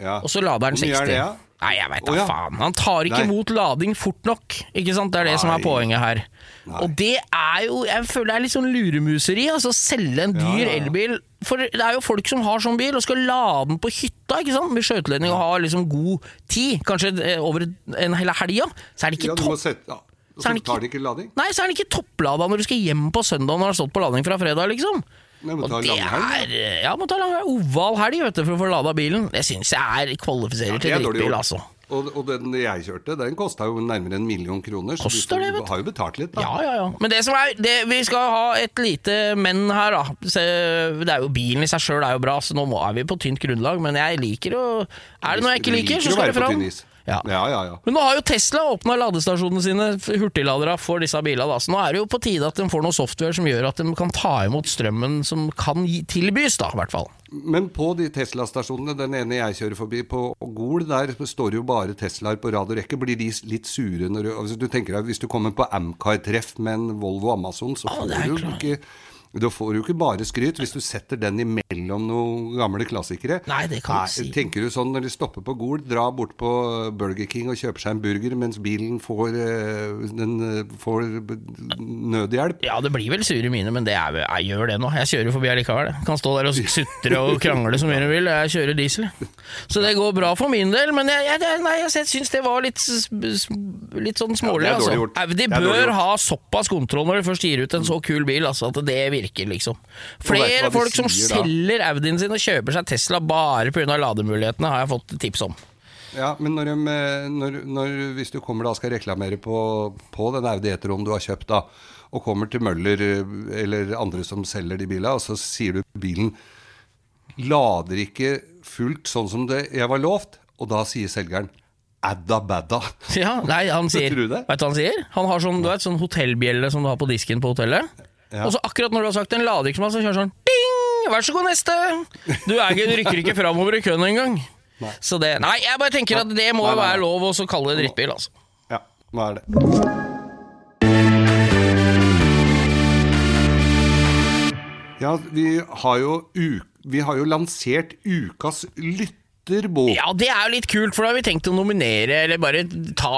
ja. og så lader den Hvor mye 60. er det, ja? Nei, jeg veit da oh, ja. faen. Han tar ikke Nei. imot lading fort nok. Ikke sant? Det er det som er poenget her. Nei. Og det er jo Jeg føler det er litt sånn luremuseri. Altså selge en dyr Ja, ja, elbil. For det er jo folk som har sånn bil og skal lade den på hytta ikke sant? med skjøteledning og har liksom god tid, kanskje eh, over en hel helga. Så er det ikke du topp Så så tar ikke- ikke lading? Nei, så er den ikke topplada når du skal hjem på søndag når den har stått på lading fra fredag, liksom. Nei, må Og ta det er Ja, må ta lang oval helg vet du, for å få lada bilen. Det syns jeg er kvalifiserer ja, til drittbil, altså. Og, og den jeg kjørte, den kosta jo nærmere en million kroner. Så Koster du, har jo betalt litt, da. Ja, ja, ja. Men det som er det, Vi skal ha et lite men her, da. Se, Det er jo Bilen i seg sjøl er jo bra, så nå er vi på tynt grunnlag. Men jeg liker å Er det noe jeg ikke liker, så skal det fram. Ja. ja, ja. ja. Men nå har jo Tesla åpna ladestasjonene sine, hurtigladere, for disse bilene. Så nå er det jo på tide at de får noe software som gjør at de kan ta imot strømmen som kan tilbys, da, i hvert fall. Men på de Tesla-stasjonene, den ene jeg kjører forbi på Gol, der står jo bare Teslaer på rad og rekke. Blir de litt sure når du altså, du tenker deg, Hvis du kommer på Amcar-treff med en Volvo Amazon, så får ah, du jo ikke da får du jo ikke bare skryt hvis du setter den imellom noen gamle klassikere. Nei, det kan du si. Tenker du sånn når de stopper på Gol, dra bort på Burger King og kjøper seg en burger mens bilen får, eh, den, eh, får nødhjelp? Ja, det blir vel sure mine, men det er, jeg gjør det nå. Jeg kjører forbi allikevel. Kan stå der og sutre og krangle så mye du vil. Jeg kjører diesel. Så det går bra for min del, men jeg, jeg, nei, jeg syns det var litt, litt sånn smålig. Ja, altså. Audi bør ha såpass kontroll når de først gir ut en så kul bil, altså, at det virker, liksom. Flere folk sier, som selger da? Audien sin og kjøper seg Tesla bare pga. lademulighetene, har jeg fått tips om. Ja, men når, de, når, når, hvis du kommer da skal reklamere på, på den Audi E-tron du har kjøpt, da, og kommer til Møller eh, eller andre som selger de bilene, og så sier du bilen lader ikke fullt sånn som det jeg var lovt, og da sier selgeren adda badda. Ja, nei, han sier? Vet du hva han sier? Han har sånn, du vet, sånn hotellbjelle som du har på disken på hotellet. Ja. Og så akkurat når du har sagt en lader ikke som så kjører sånn Ding! Vær så god, neste! Du, er ikke, du rykker ikke framover i køen engang. Så det Nei, jeg bare tenker at det må Nei, nei, nei. være lov å kalle det drittbil, altså. Ja, nå er det? Ja, vi har jo, vi har jo lansert ukas lytterbok. Ja, det er jo litt kult, for da har vi tenkt å nominere, eller bare ta,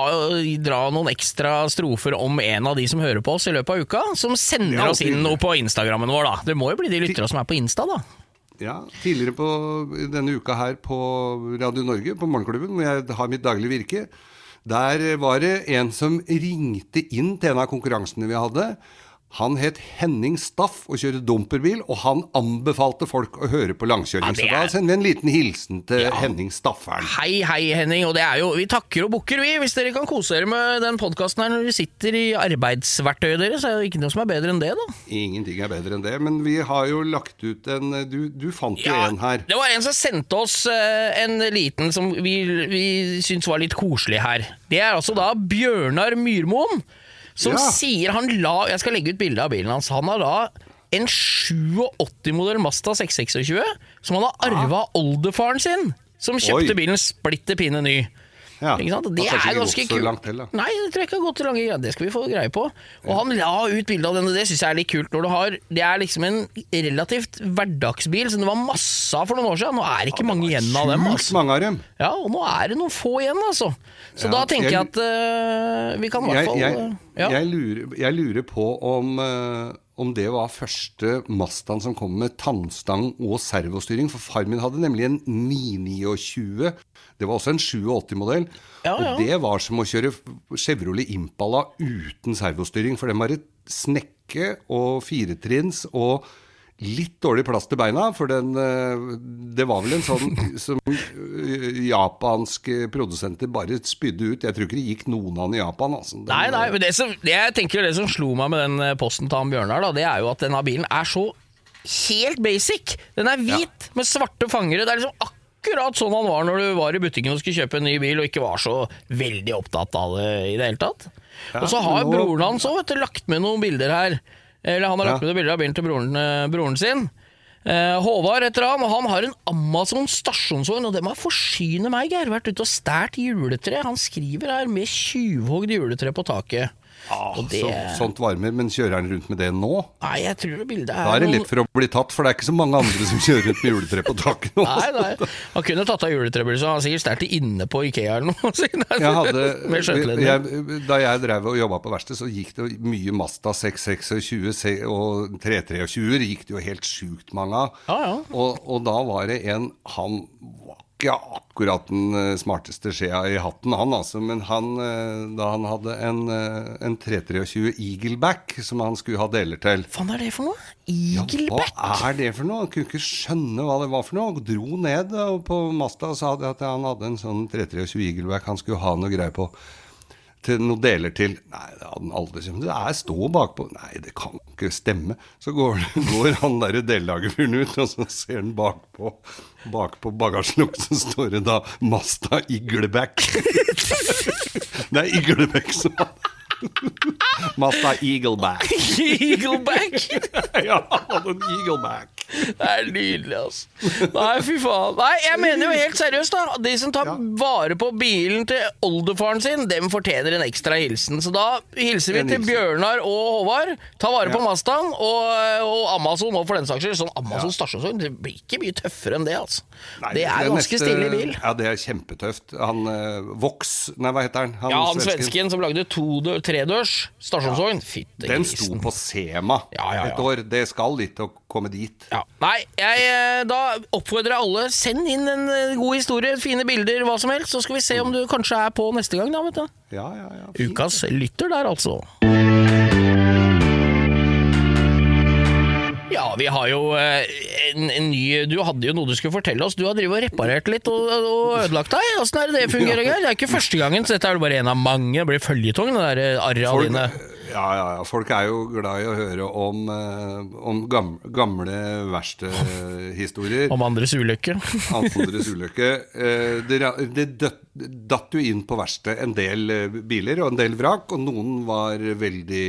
dra noen ekstra strofer om en av de som hører på oss i løpet av uka, som sender Ja, oss inn noe på Instagrammen vår, da. Det må jo bli de lyttere som er på Insta, da. Ja, tidligere på denne uka her på Radio Norge, på Morgenklubben, hvor jeg har mitt daglige virke, der var det en som ringte inn til en av konkurransene vi hadde. Han het Henning Staff og kjørte dumperbil, og han anbefalte folk å høre på langkjøring. Ja, er... Så da er- sender vi en liten hilsen til Ja. Henning Stafferen. Hei, hei, Henning. Og det er jo, vi takker og bukker, vi. Hvis dere kan kose dere med den podkasten her når dere sitter i arbeidsverktøyet deres, så er det ikke noe som er bedre enn det, da. Ingenting er bedre enn det, men vi har jo lagt ut en Du, du fant jo Ja, en her. Det var en som sendte oss eh, en liten som vi, vi syntes var litt koselig her. Det er altså da Bjørnar Myrmoen, som Ja. sier han la Jeg skal legge ut bilde av bilen hans. Han har da en 87-modell Mazda 626 som han har arva av oldefaren sin, som kjøpte Oi. bilen splitter pinne ny. Ja, Ikke sant? Det er ganske kult. Nei, det tror jeg ikke har gått så lange greier. Det skal vi få greie på. Og han la ut bilde av den, og det syns jeg er litt kult. Når du har, det er liksom en relativt hverdagsbil som det var masse av for noen år siden. Nå er det ikke mange igjen av dem. Altså. mange av dem. Ja, og nå er det noen få igjen, altså. Så Ja, da tenker jeg, jeg- at uh, vi kan i hvert fall jeg, eh, ja. jeg, lurer, jeg lurer på om, uh, om det var første Mazdaen som kom med tannstang og servostyring. For far min hadde nemlig en 929. Det var også en 87-modell. Ja, ja. Og det var som å kjøre Chevrolet Impala uten servostyring. For den var et snekke og firetrinns og litt dårlig plass til beina. For den eh, Det var vel en sånn som eh, japanske produsenter bare spydde ut. Jeg tror ikke det gikk noen av den i Japan. Altså. Den, Nei, nei, men det, som, det jeg tenker det som slo meg med den eh, posten til han Bjørnar, da, det er jo at denne bilen er så helt basic. Den er hvit med svarte fangere. Det er liksom akkurat sånn han var når du var i butikken og skulle kjøpe en ny bil og ikke var så veldig opptatt av det i det hele tatt. og så har nå- broren hans òg lagt med noen bilder her. Eller han har lagt Ja. med noen bilder av bilen til broren, eh, broren sin. Eh, Håvard heter han, og han har en Amazon stasjonsvogn, og det må forsyne meg, Geir. Vært ute og stjålet juletre. Han skriver her med tjuvhogd juletre på taket. Ah, det- så, sånt varmer, men kjører han rundt med det nå? Nei, jeg tror det bildet er Da er det lett for å bli tatt, for det er ikke så mange andre som kjører rundt med juletre på taket nå. Nei, nei. Han kunne tatt av juletrebildet, så han er sikkert sterkt inne på Ikea eller noe. Jeg hadde, jeg, da jeg drev og jobba på verksted, så gikk det mye Masta 626 og 323 gikk det jo helt sjukt mange av. Ah, ja. Og, og da var det en Han ikke akkurat den eh, smarteste skjea i hatten, han altså, men han, eh, da han hadde en, eh, en 323 Eagleback som han skulle ha deler til faen er det for noe? Eagleback? ja, Hva er det for noe? Han kunne ikke skjønne hva det var for noe. Og dro ned på Mazda og sa at han hadde en sånn 323 Eagleback han skulle ha noe greier på. Til noe deler til. Nei, det hadde han aldri skjønt. Det er stå bakpå. Nei, det kan stemme. Så går, går han derre dellagerfyren ut, og så ser han bakpå bakpå bagasjelukket, så står det da 'Masta Igleback'. det er Igleback som Mazda Eagleback. Eagleback? ja, han hadde en Eagleback. Det er nydelig, altså. Nei, fy faen. Nei, jeg mener jo helt seriøst, da. De som tar Ja. vare på bilen til oldefaren sin, dem fortjener en ekstra hilsen. Så da hilser vi til. Bjørnar og Håvard. Ta vare på Ja. Mazdaen, og, og Amazon òg, for den saks skyld. Sånn Amazon stasjonsvogn, det blir ikke mye tøffere enn det, altså. Nei, det er ganske neste- stille bil. Ja, det er kjempetøft. Han eh, Vox Nei, hva heter han? Ja, han svensken som lagde todør, tredørs stasjonsvogn. Fytte Den sto på Sema Ja, ja, ja. et år. Det skal litt å komme dit. Ja. Nei, jeg, eh, da oppfordrer jeg alle Send inn en eh, god historie, fine bilder, hva som helst, så skal vi se om du kanskje er på neste gang. da, vet du. Ja, ja, ja. Ukas lytter der, altså. Ja, vi har jo eh, en, en ny Du hadde jo noe du skulle fortelle oss. Du har drevet og reparert litt og, og ødelagt deg. Åssen er det det fungerer, Ja. Det er ikke første gangen, så dette er jo bare en av mange. Det blir føljetong, det der arret arra dine. Ja, ja, ja. Folk er jo glad i å høre om, eh, om gamle, gamle verkstedhistorier. Om andres ulykke. andres ulykke. Eh, Det, det døtt- datt jo inn på verkstedet en del eh, biler og en del vrak, og noen var veldig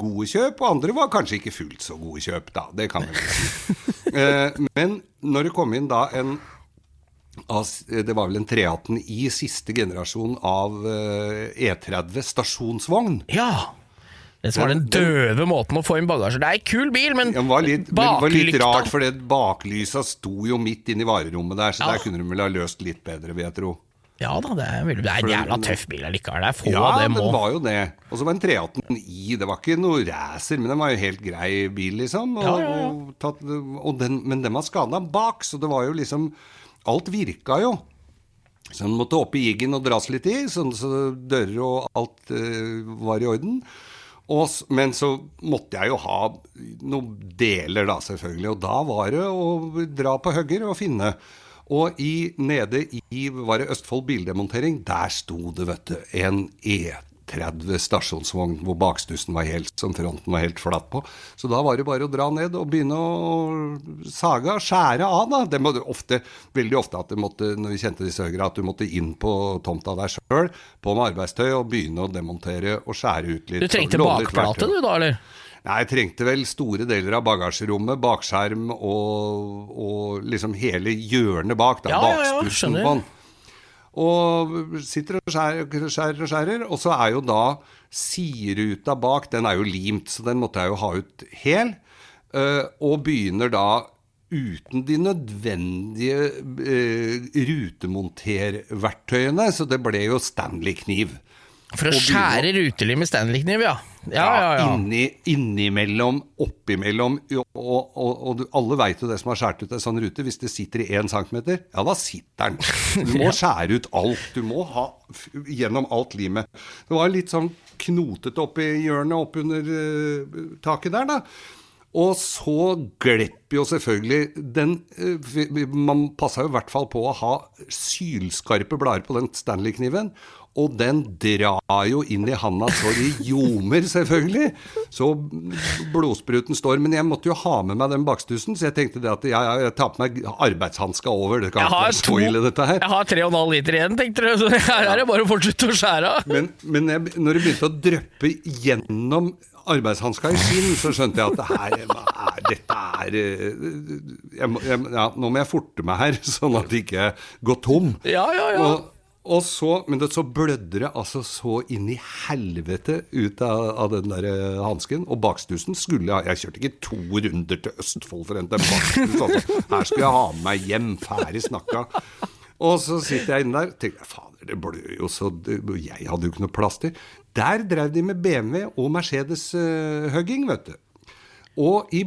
gode kjøp, og andre var kanskje ikke fullt så gode kjøp, da. Det kan vi si. Eh, Men når det kom inn da en det var vel en 318 i siste generasjon av eh, E30 stasjonsvogn. Ja. Det som var den døve måten å få inn bagasje Det er ei kul bil, men Den var litt, men det var litt rart, for det baklysa sto jo midt inne i varerommet der, så Ja. der kunne de vel ha løst litt bedre, vil jeg tro. Ja da, det er, det er en jævla tøff bil allikevel. Det er få Ja, av dem den var jo det. Og så var en 318 i. Det var ikke noe racer, men den var jo helt grei bil, liksom. Og, Ja, ja, ja. og tatt, og den, men den var skada bak, så det var jo liksom Alt virka jo. Så den måtte opp i jiggen og dras litt i, sånn så dører og alt uh, var i orden. Og, men så måtte jeg jo ha noen deler, da, selvfølgelig. Og da var det å dra på høgger og finne. Og i, nede i var det Østfold Bildemontering, der sto det, vet du, en E30 stasjonsvogn hvor bakstussen var helt som fronten var helt flatt på. Så da var det bare å dra ned og begynne å sage skjære av, da. Det måtte ofte, veldig ofte at du måtte, når vi kjente disse høyre, at du måtte inn på tomta der sjøl, på med arbeidstøy, og begynne å demontere og skjære ut litt. Du trengte bakplate du da, eller? Nei, jeg trengte vel store deler av bagasjerommet, bakskjerm og, og liksom hele hjørnet bak. Da, Ja, ja, ja, skjønner. Og sitter og skjærer, skjærer og skjærer. Og så er jo da sideruta bak, den er jo limt, så den måtte jeg jo ha ut hel. eh, og begynner da uten de nødvendige uh, rutemonterverktøyene, så det ble jo Stanley-kniv. For å skjære rutelim med Stanley-kniv, ja. Ja, ja, ja. Inni, innimellom, oppimellom. Og, og, og, og du, alle veit jo det som har skåret ut en sånn rute. Hvis det sitter i én centimeter, ja da sitter den. Du må skjære ut alt. Du må ha gjennom alt limet. Det var litt sånn knotete oppi hjørnet oppunder uh, taket der, da. Og så glepp jo selvfølgelig den uh, Man passa jo i hvert fall på å ha sylskarpe blader på den Stanley-kniven. Og den drar jo inn i handa så de ljomer, selvfølgelig. Så blodspruten står. Men jeg måtte jo ha med meg den bakstussen, så jeg tenkte det at jeg, jeg tar på meg arbeidshanska over. Det kan Jeg har, ikke ille, dette her. jeg har tre og en halv liter igjen, tenkte du. Så her er det bare å fortsette å skjære av. Men, men jeg, når det begynte å dryppe gjennom arbeidshanska i skinn, så skjønte jeg at det her, er, dette er eh, jeg, jeg, ja, Nå må jeg forte meg her, sånn at det ikke går tom. Ja, ja, ja. Og, og så, men det, så blødde det altså så inn i helvete ut av, av den der eh, hansken. Og bakstussen skulle jeg Jeg kjørte ikke to runder til Østfold for å hente en bakstus. Altså. Her skulle jeg ha med meg hjem, ferdig snakka. Og så sitter jeg inne der og tenker fader, det blør jo så Jeg hadde jo ikke noe plaster. Der drev de med BMW og Mercedes-hugging, vet du. Og i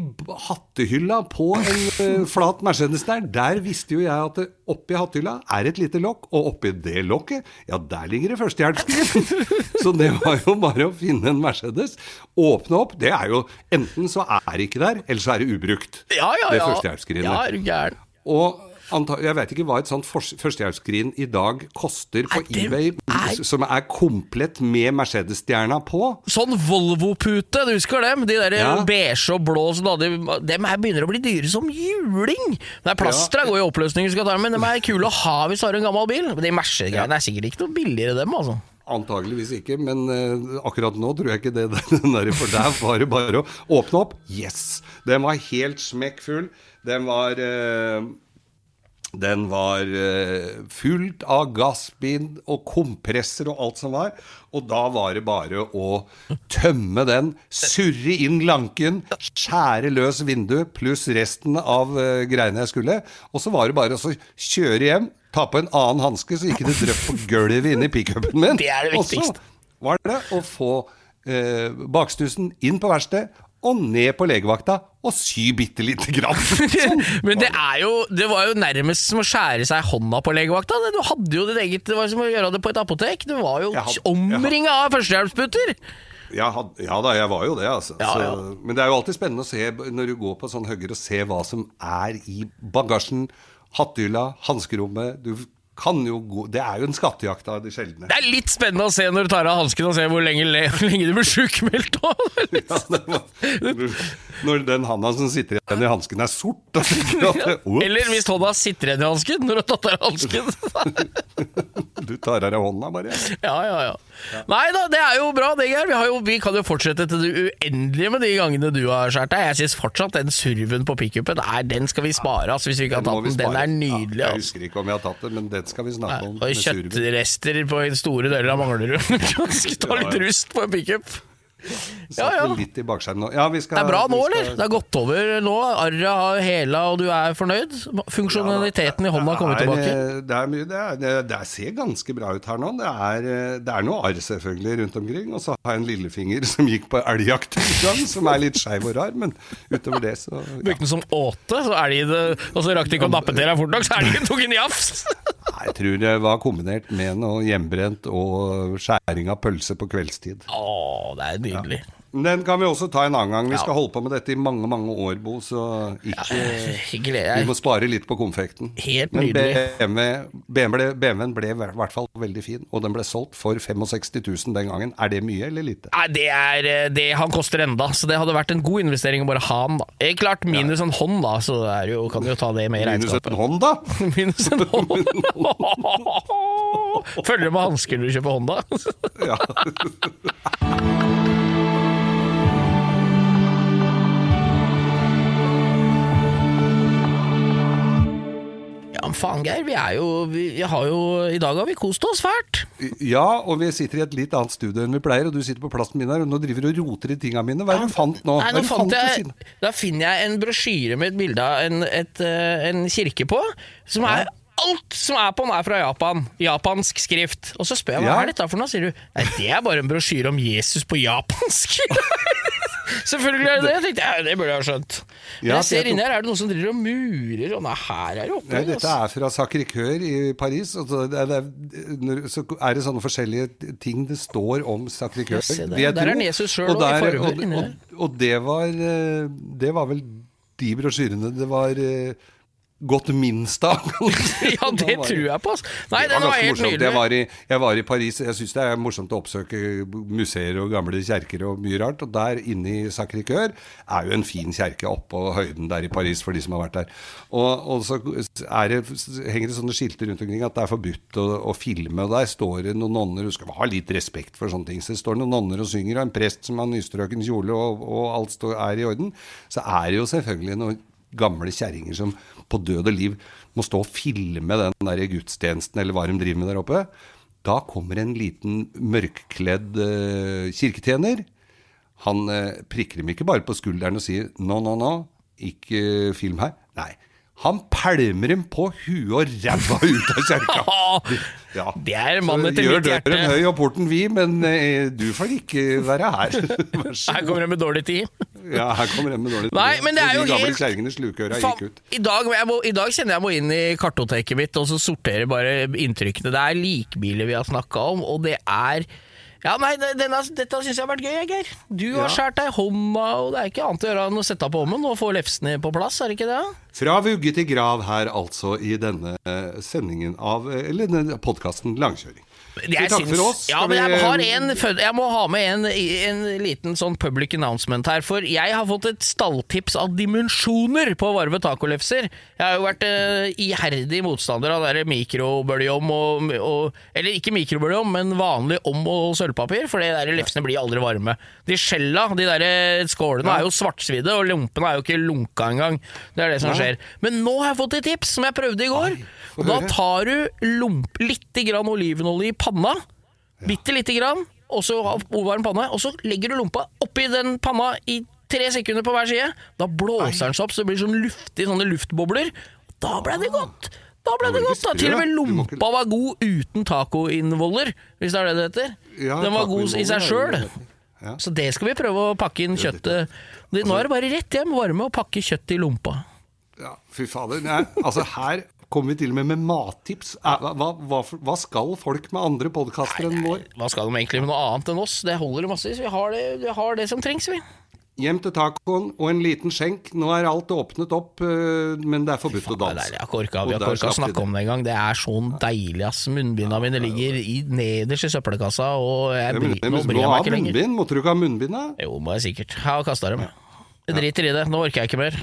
hattehylla på en eh, flat Mercedes der, der visste jo jeg at det oppi hattehylla er et lite lokk, og oppi det lokket, ja, der ligger det førstehjelpsskriv. Så det var jo bare å finne en Mercedes, åpne opp. Det er jo Enten så er det ikke der, eller så er det ubrukt. Ja, ja, Det ja. førstehjelpsskrinet. Ja, er du gæren. Og jeg vet ikke hva et sånt førstehjelpsgrin førstehjelpsskrin i dag koster på det eBay, er- som er komplett med Mercedes-stjerna på. Sånn Volvo-pute, du husker dem? De der Ja. beige og blå som hadde Dem her begynner å bli dyre som juling! Det er Plastra går i oppløsning, skal ta men dem er kule å ha hvis du har en gammel bil. De Mercedes-greiene er sikkert ikke noe billigere, dem, altså. Antageligvis ikke, men eh, akkurat nå tror jeg ikke det. Den der, for der var det bare å åpne opp. Yes! Den var helt smekkfull. Den var eh, Den var eh, fullt av gassbind og kompresser og alt som var. Og da var det bare å tømme den, surre inn lanken, skjære løs vinduet pluss resten av eh, greiene jeg skulle. Og så var det bare å kjøre hjem, ta på en annen hanske så ikke det drypp på gulvet inni pickupen min. Det er det Og så var det å få eh, bakstussen inn på verkstedet og ned på legevakta og sy bitte lite grann. Sånn. Men det er jo Det var jo nærmest som å skjære seg hånda på legevakta. Du hadde jo ditt eget Det var som å gjøre det på et apotek. Du var jo omringa av førstehjelpsputter! Ja, ja da, jeg var jo det, altså. Ja, ja. Så, men det er jo alltid spennende å se når du går på sånn høyere, og se hva som er i bagasjen. Hattehylla, hanskerommet. Du kan jo gå Det er jo en skattejakt av de sjeldne. Det er litt spennende å se når du tar av hansken og ser hvor lenge, hvor lenge du blir sjukmeldt. Ja, når den handa som sitter igjen i hansken er sort, det- Eller hvis hånda sitter igjen i hansken når du har tatt av hansken. Du tar av deg hånda, bare. Ja, ja, ja. Nei da, det er jo bra, det, Geir. Vi, vi kan jo fortsette til det uendelige med de gangene du har skåret deg. Jeg syns fortsatt den surven på pickupen den skal vi spare, altså, hvis vi ikke har tatt den. Den er nydelig. Ja, jeg husker ikke om jeg har tatt den, men den skal vi snakke om. Og kjøttrester på store deler av Manglerud. Skal ta litt rust på en pickup. Ja, ja. litt i nå. Ja, vi skal, Det er bra nå, skal- eller? Det er gått over nå. Arret har hela, og du er fornøyd? Funksjonaliteten i hånda har kommet tilbake? eh, Det, er mye, det, er, det, ser ganske bra ut her nå. Det er, eh, det er noe arr selvfølgelig rundt omkring. Og så har jeg en lillefinger som gikk på elgjakt en gang, som er litt skeiv og rar. Men utover det, så ja. Brukte den som åte, så er de det, og så rakk de ikke å nappe til deg fort nok, så elgen tok en jafs! Jeg tror det var kombinert med noe hjemmebrent og skjæring av pølse på kveldstid. Åh, det er nydelig. Ja. Den kan vi også ta en annen gang. Vi skal holde på med dette i mange mange år, Bo, så ikke. Vi må spare litt på konfekten. Helt Men nydelig. BMW, BMW, BMW-en ble i hvert fall veldig fin, og den ble solgt for 65 000 den gangen. Er det mye eller lite? Nei, det er eh, det han koster enda, så det hadde vært en god investering å bare ha han, da. Eh, Klart minus en hånd, da, så er jo, kan du jo ta det med i regnskapet. Minus en hånd, da? Minus en hånd. Følger med hansker når du kjøper Honda? Ja. Ja, men faen, Geir. Vi er jo vi, har jo I dag har vi kost oss fælt. ja, og vi sitter i et litt annet studio enn vi pleier, og du sitter på plassen min her, og nå driver du og roter i tinga mine. Hva er det du fant nå? Nei, nå fant jeg, da finner jeg en brosjyre med et bilde av en, et, eh, en kirke på, som er Alt som er på den, er fra Japan. Japansk skrift. Og så spør jeg hva Ja. er dette for noe, sier du. Nei, det er bare en brosjyre om Jesus på japansk. Selvfølgelig er det det. Jeg tenkte, ja, det burde jeg ha skjønt. Men jeg ser er inni her, er det noen som driver og murer? Og nei, her er det oppe. Nei, dette er fra Sacré-Cœur i Paris. Og så, det er, det så er det sånne forskjellige ting det står om Sacré-Cœur. Der. Der er. Jesus selv Og der- og, og, og, og det var eh, Det var vel de brosjyrene det var eh, gått minst av. Ja, det tror jeg på. Nei, det var var helt nydelig. Jeg var, i, jeg var i Paris. Jeg syns det er morsomt å oppsøke museer og gamle kjerker og mye rart. Og der inne i Sacré-Cœur er jo en fin kjerke oppå høyden der i Paris for de som har vært der. Og, og så det, henger det sånne skilter rundt omkring at det er forbudt å, å filme. Og der står det noen nonner Du skal ha litt respekt for sånne ting. Så det står noen nonner og synger, og en prest som har nystrøken kjole, og, og alt står, er i orden. Så er det jo selvfølgelig noen gamle kjerringer som på død og liv må stå og filme den der gudstjenesten eller hva de driver med der oppe. Da kommer en liten mørkkledd uh, kirketjener. Han uh, prikker dem ikke bare på skulderen og sier 'no, no, no, ikke film her'. Nei. Han pælmer dem på huet og ræva ut av kjerka. Ja. Det er mann etter mitt hjerte. Gjør døren høy og porten vid, men eh, du får ikke være her. Her kommer de med dårlig tid. Ja, her kommer de med dårlig tid. Nei, men det er jo De gamle helt- kjerringene slukøra gikk ut. I dag, må, I dag kjenner jeg må inn i kartoteket mitt og så sortere bare inntrykkene. Det er likbiler vi har snakka om, og det er ja, nei, denne, Dette syns jeg har vært gøy, Geir. Du har Ja. skåret deg hånda, og det er ikke annet å gjøre enn å sette deg på hånden og få lefsene på plass, er det ikke det? Fra vugge til grav her altså i denne eh, sendingen av eh, Eller podkasten Langkjøring. Jeg takk for oss. Ja, men jeg, har en, jeg må ha med en, en liten sånn public announcement her. For jeg har fått et stalltips av dimensjoner på varme tacolefser. Jeg har jo vært eh, iherdig motstander av der mikrobølgeom og, og Eller ikke mikrobøljeom, men vanlig om- og sølvpapir. For de der lefsene blir aldri varme. De skjella, de der skålene, er jo svartsvidde, og lompene er jo ikke lunka engang. Det er det som skjer. Men nå har jeg fått et tips som jeg prøvde i går. Da tar du lomp, litt grann olivenolje i panna. Bitte lite grann, og så ha panne. Og så legger du lompa oppi den panna i tre sekunder på hver side. Da blåser den seg opp så det blir sånn luftig, sånne luftbobler. Da ble det godt! Da ble Det godt da. Til og med lompa var god uten tacoinnvoller, hvis det er det det heter. Den var god i seg sjøl. Ja. Så det skal vi prøve å pakke inn kjøttet Nå er det bare rett hjem, varme og pakke kjøttet i lompa. Ja, fy fader. Nei, altså her kommer vi til og med med mattips. Eh, Hva, hva, hva, skal folk med andre podkaster enn vår? Hva skal de egentlig med noe annet enn oss? Det holder massevis. Vi har det, vi har det som trengs, vi. Hjem til tacoen og en liten skjenk. Nå er alt åpnet opp, eh, men det er forbudt å Det er danse. Jeg korka, vi har ikke korka å snakke om det en gang. Det er sånn deilig, ass. Munnbinda mine ligger i, nederst i søppelkassa, og jeg bryr, nå bryr jeg meg ikke lenger. Måtte du ikke ha munnbind, da? Jo, må jeg sikkert. Jeg har kasta dem. Jeg driter i det. Nå orker jeg ikke mer.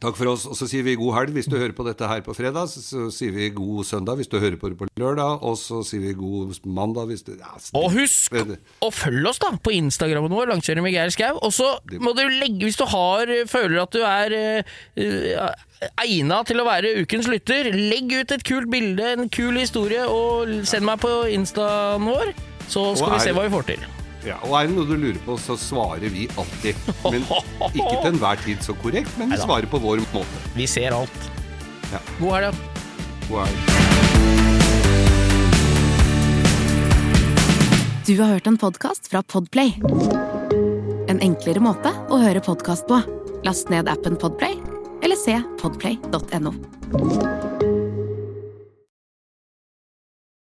Takk for oss. Og så sier vi god helg hvis du hører på dette her på fredag. Så, sier vi god søndag hvis du hører på det på lørdag. Og så sier vi god mandag hvis du ja. Og husk å følge oss da på Instagrammen vår, Langkjøring med Geir Skau. Og så må du legge, hvis du har, føler at du er uh, egna til å være ukens lytter, legg ut et kult bilde, en kul historie, og send meg på instaen vår. Så skal vi se hva vi får til. Ja, og er det noe du lurer på, så svarer vi alltid. Men ikke til enhver tid så korrekt, men vi Neida. svarer på vår måte. Vi ser alt. Ja. God helg. da. God helg. Du har hørt en podkast fra Podplay. En enklere måte å høre podkast på. Last ned appen Podplay, eller se podplay.no.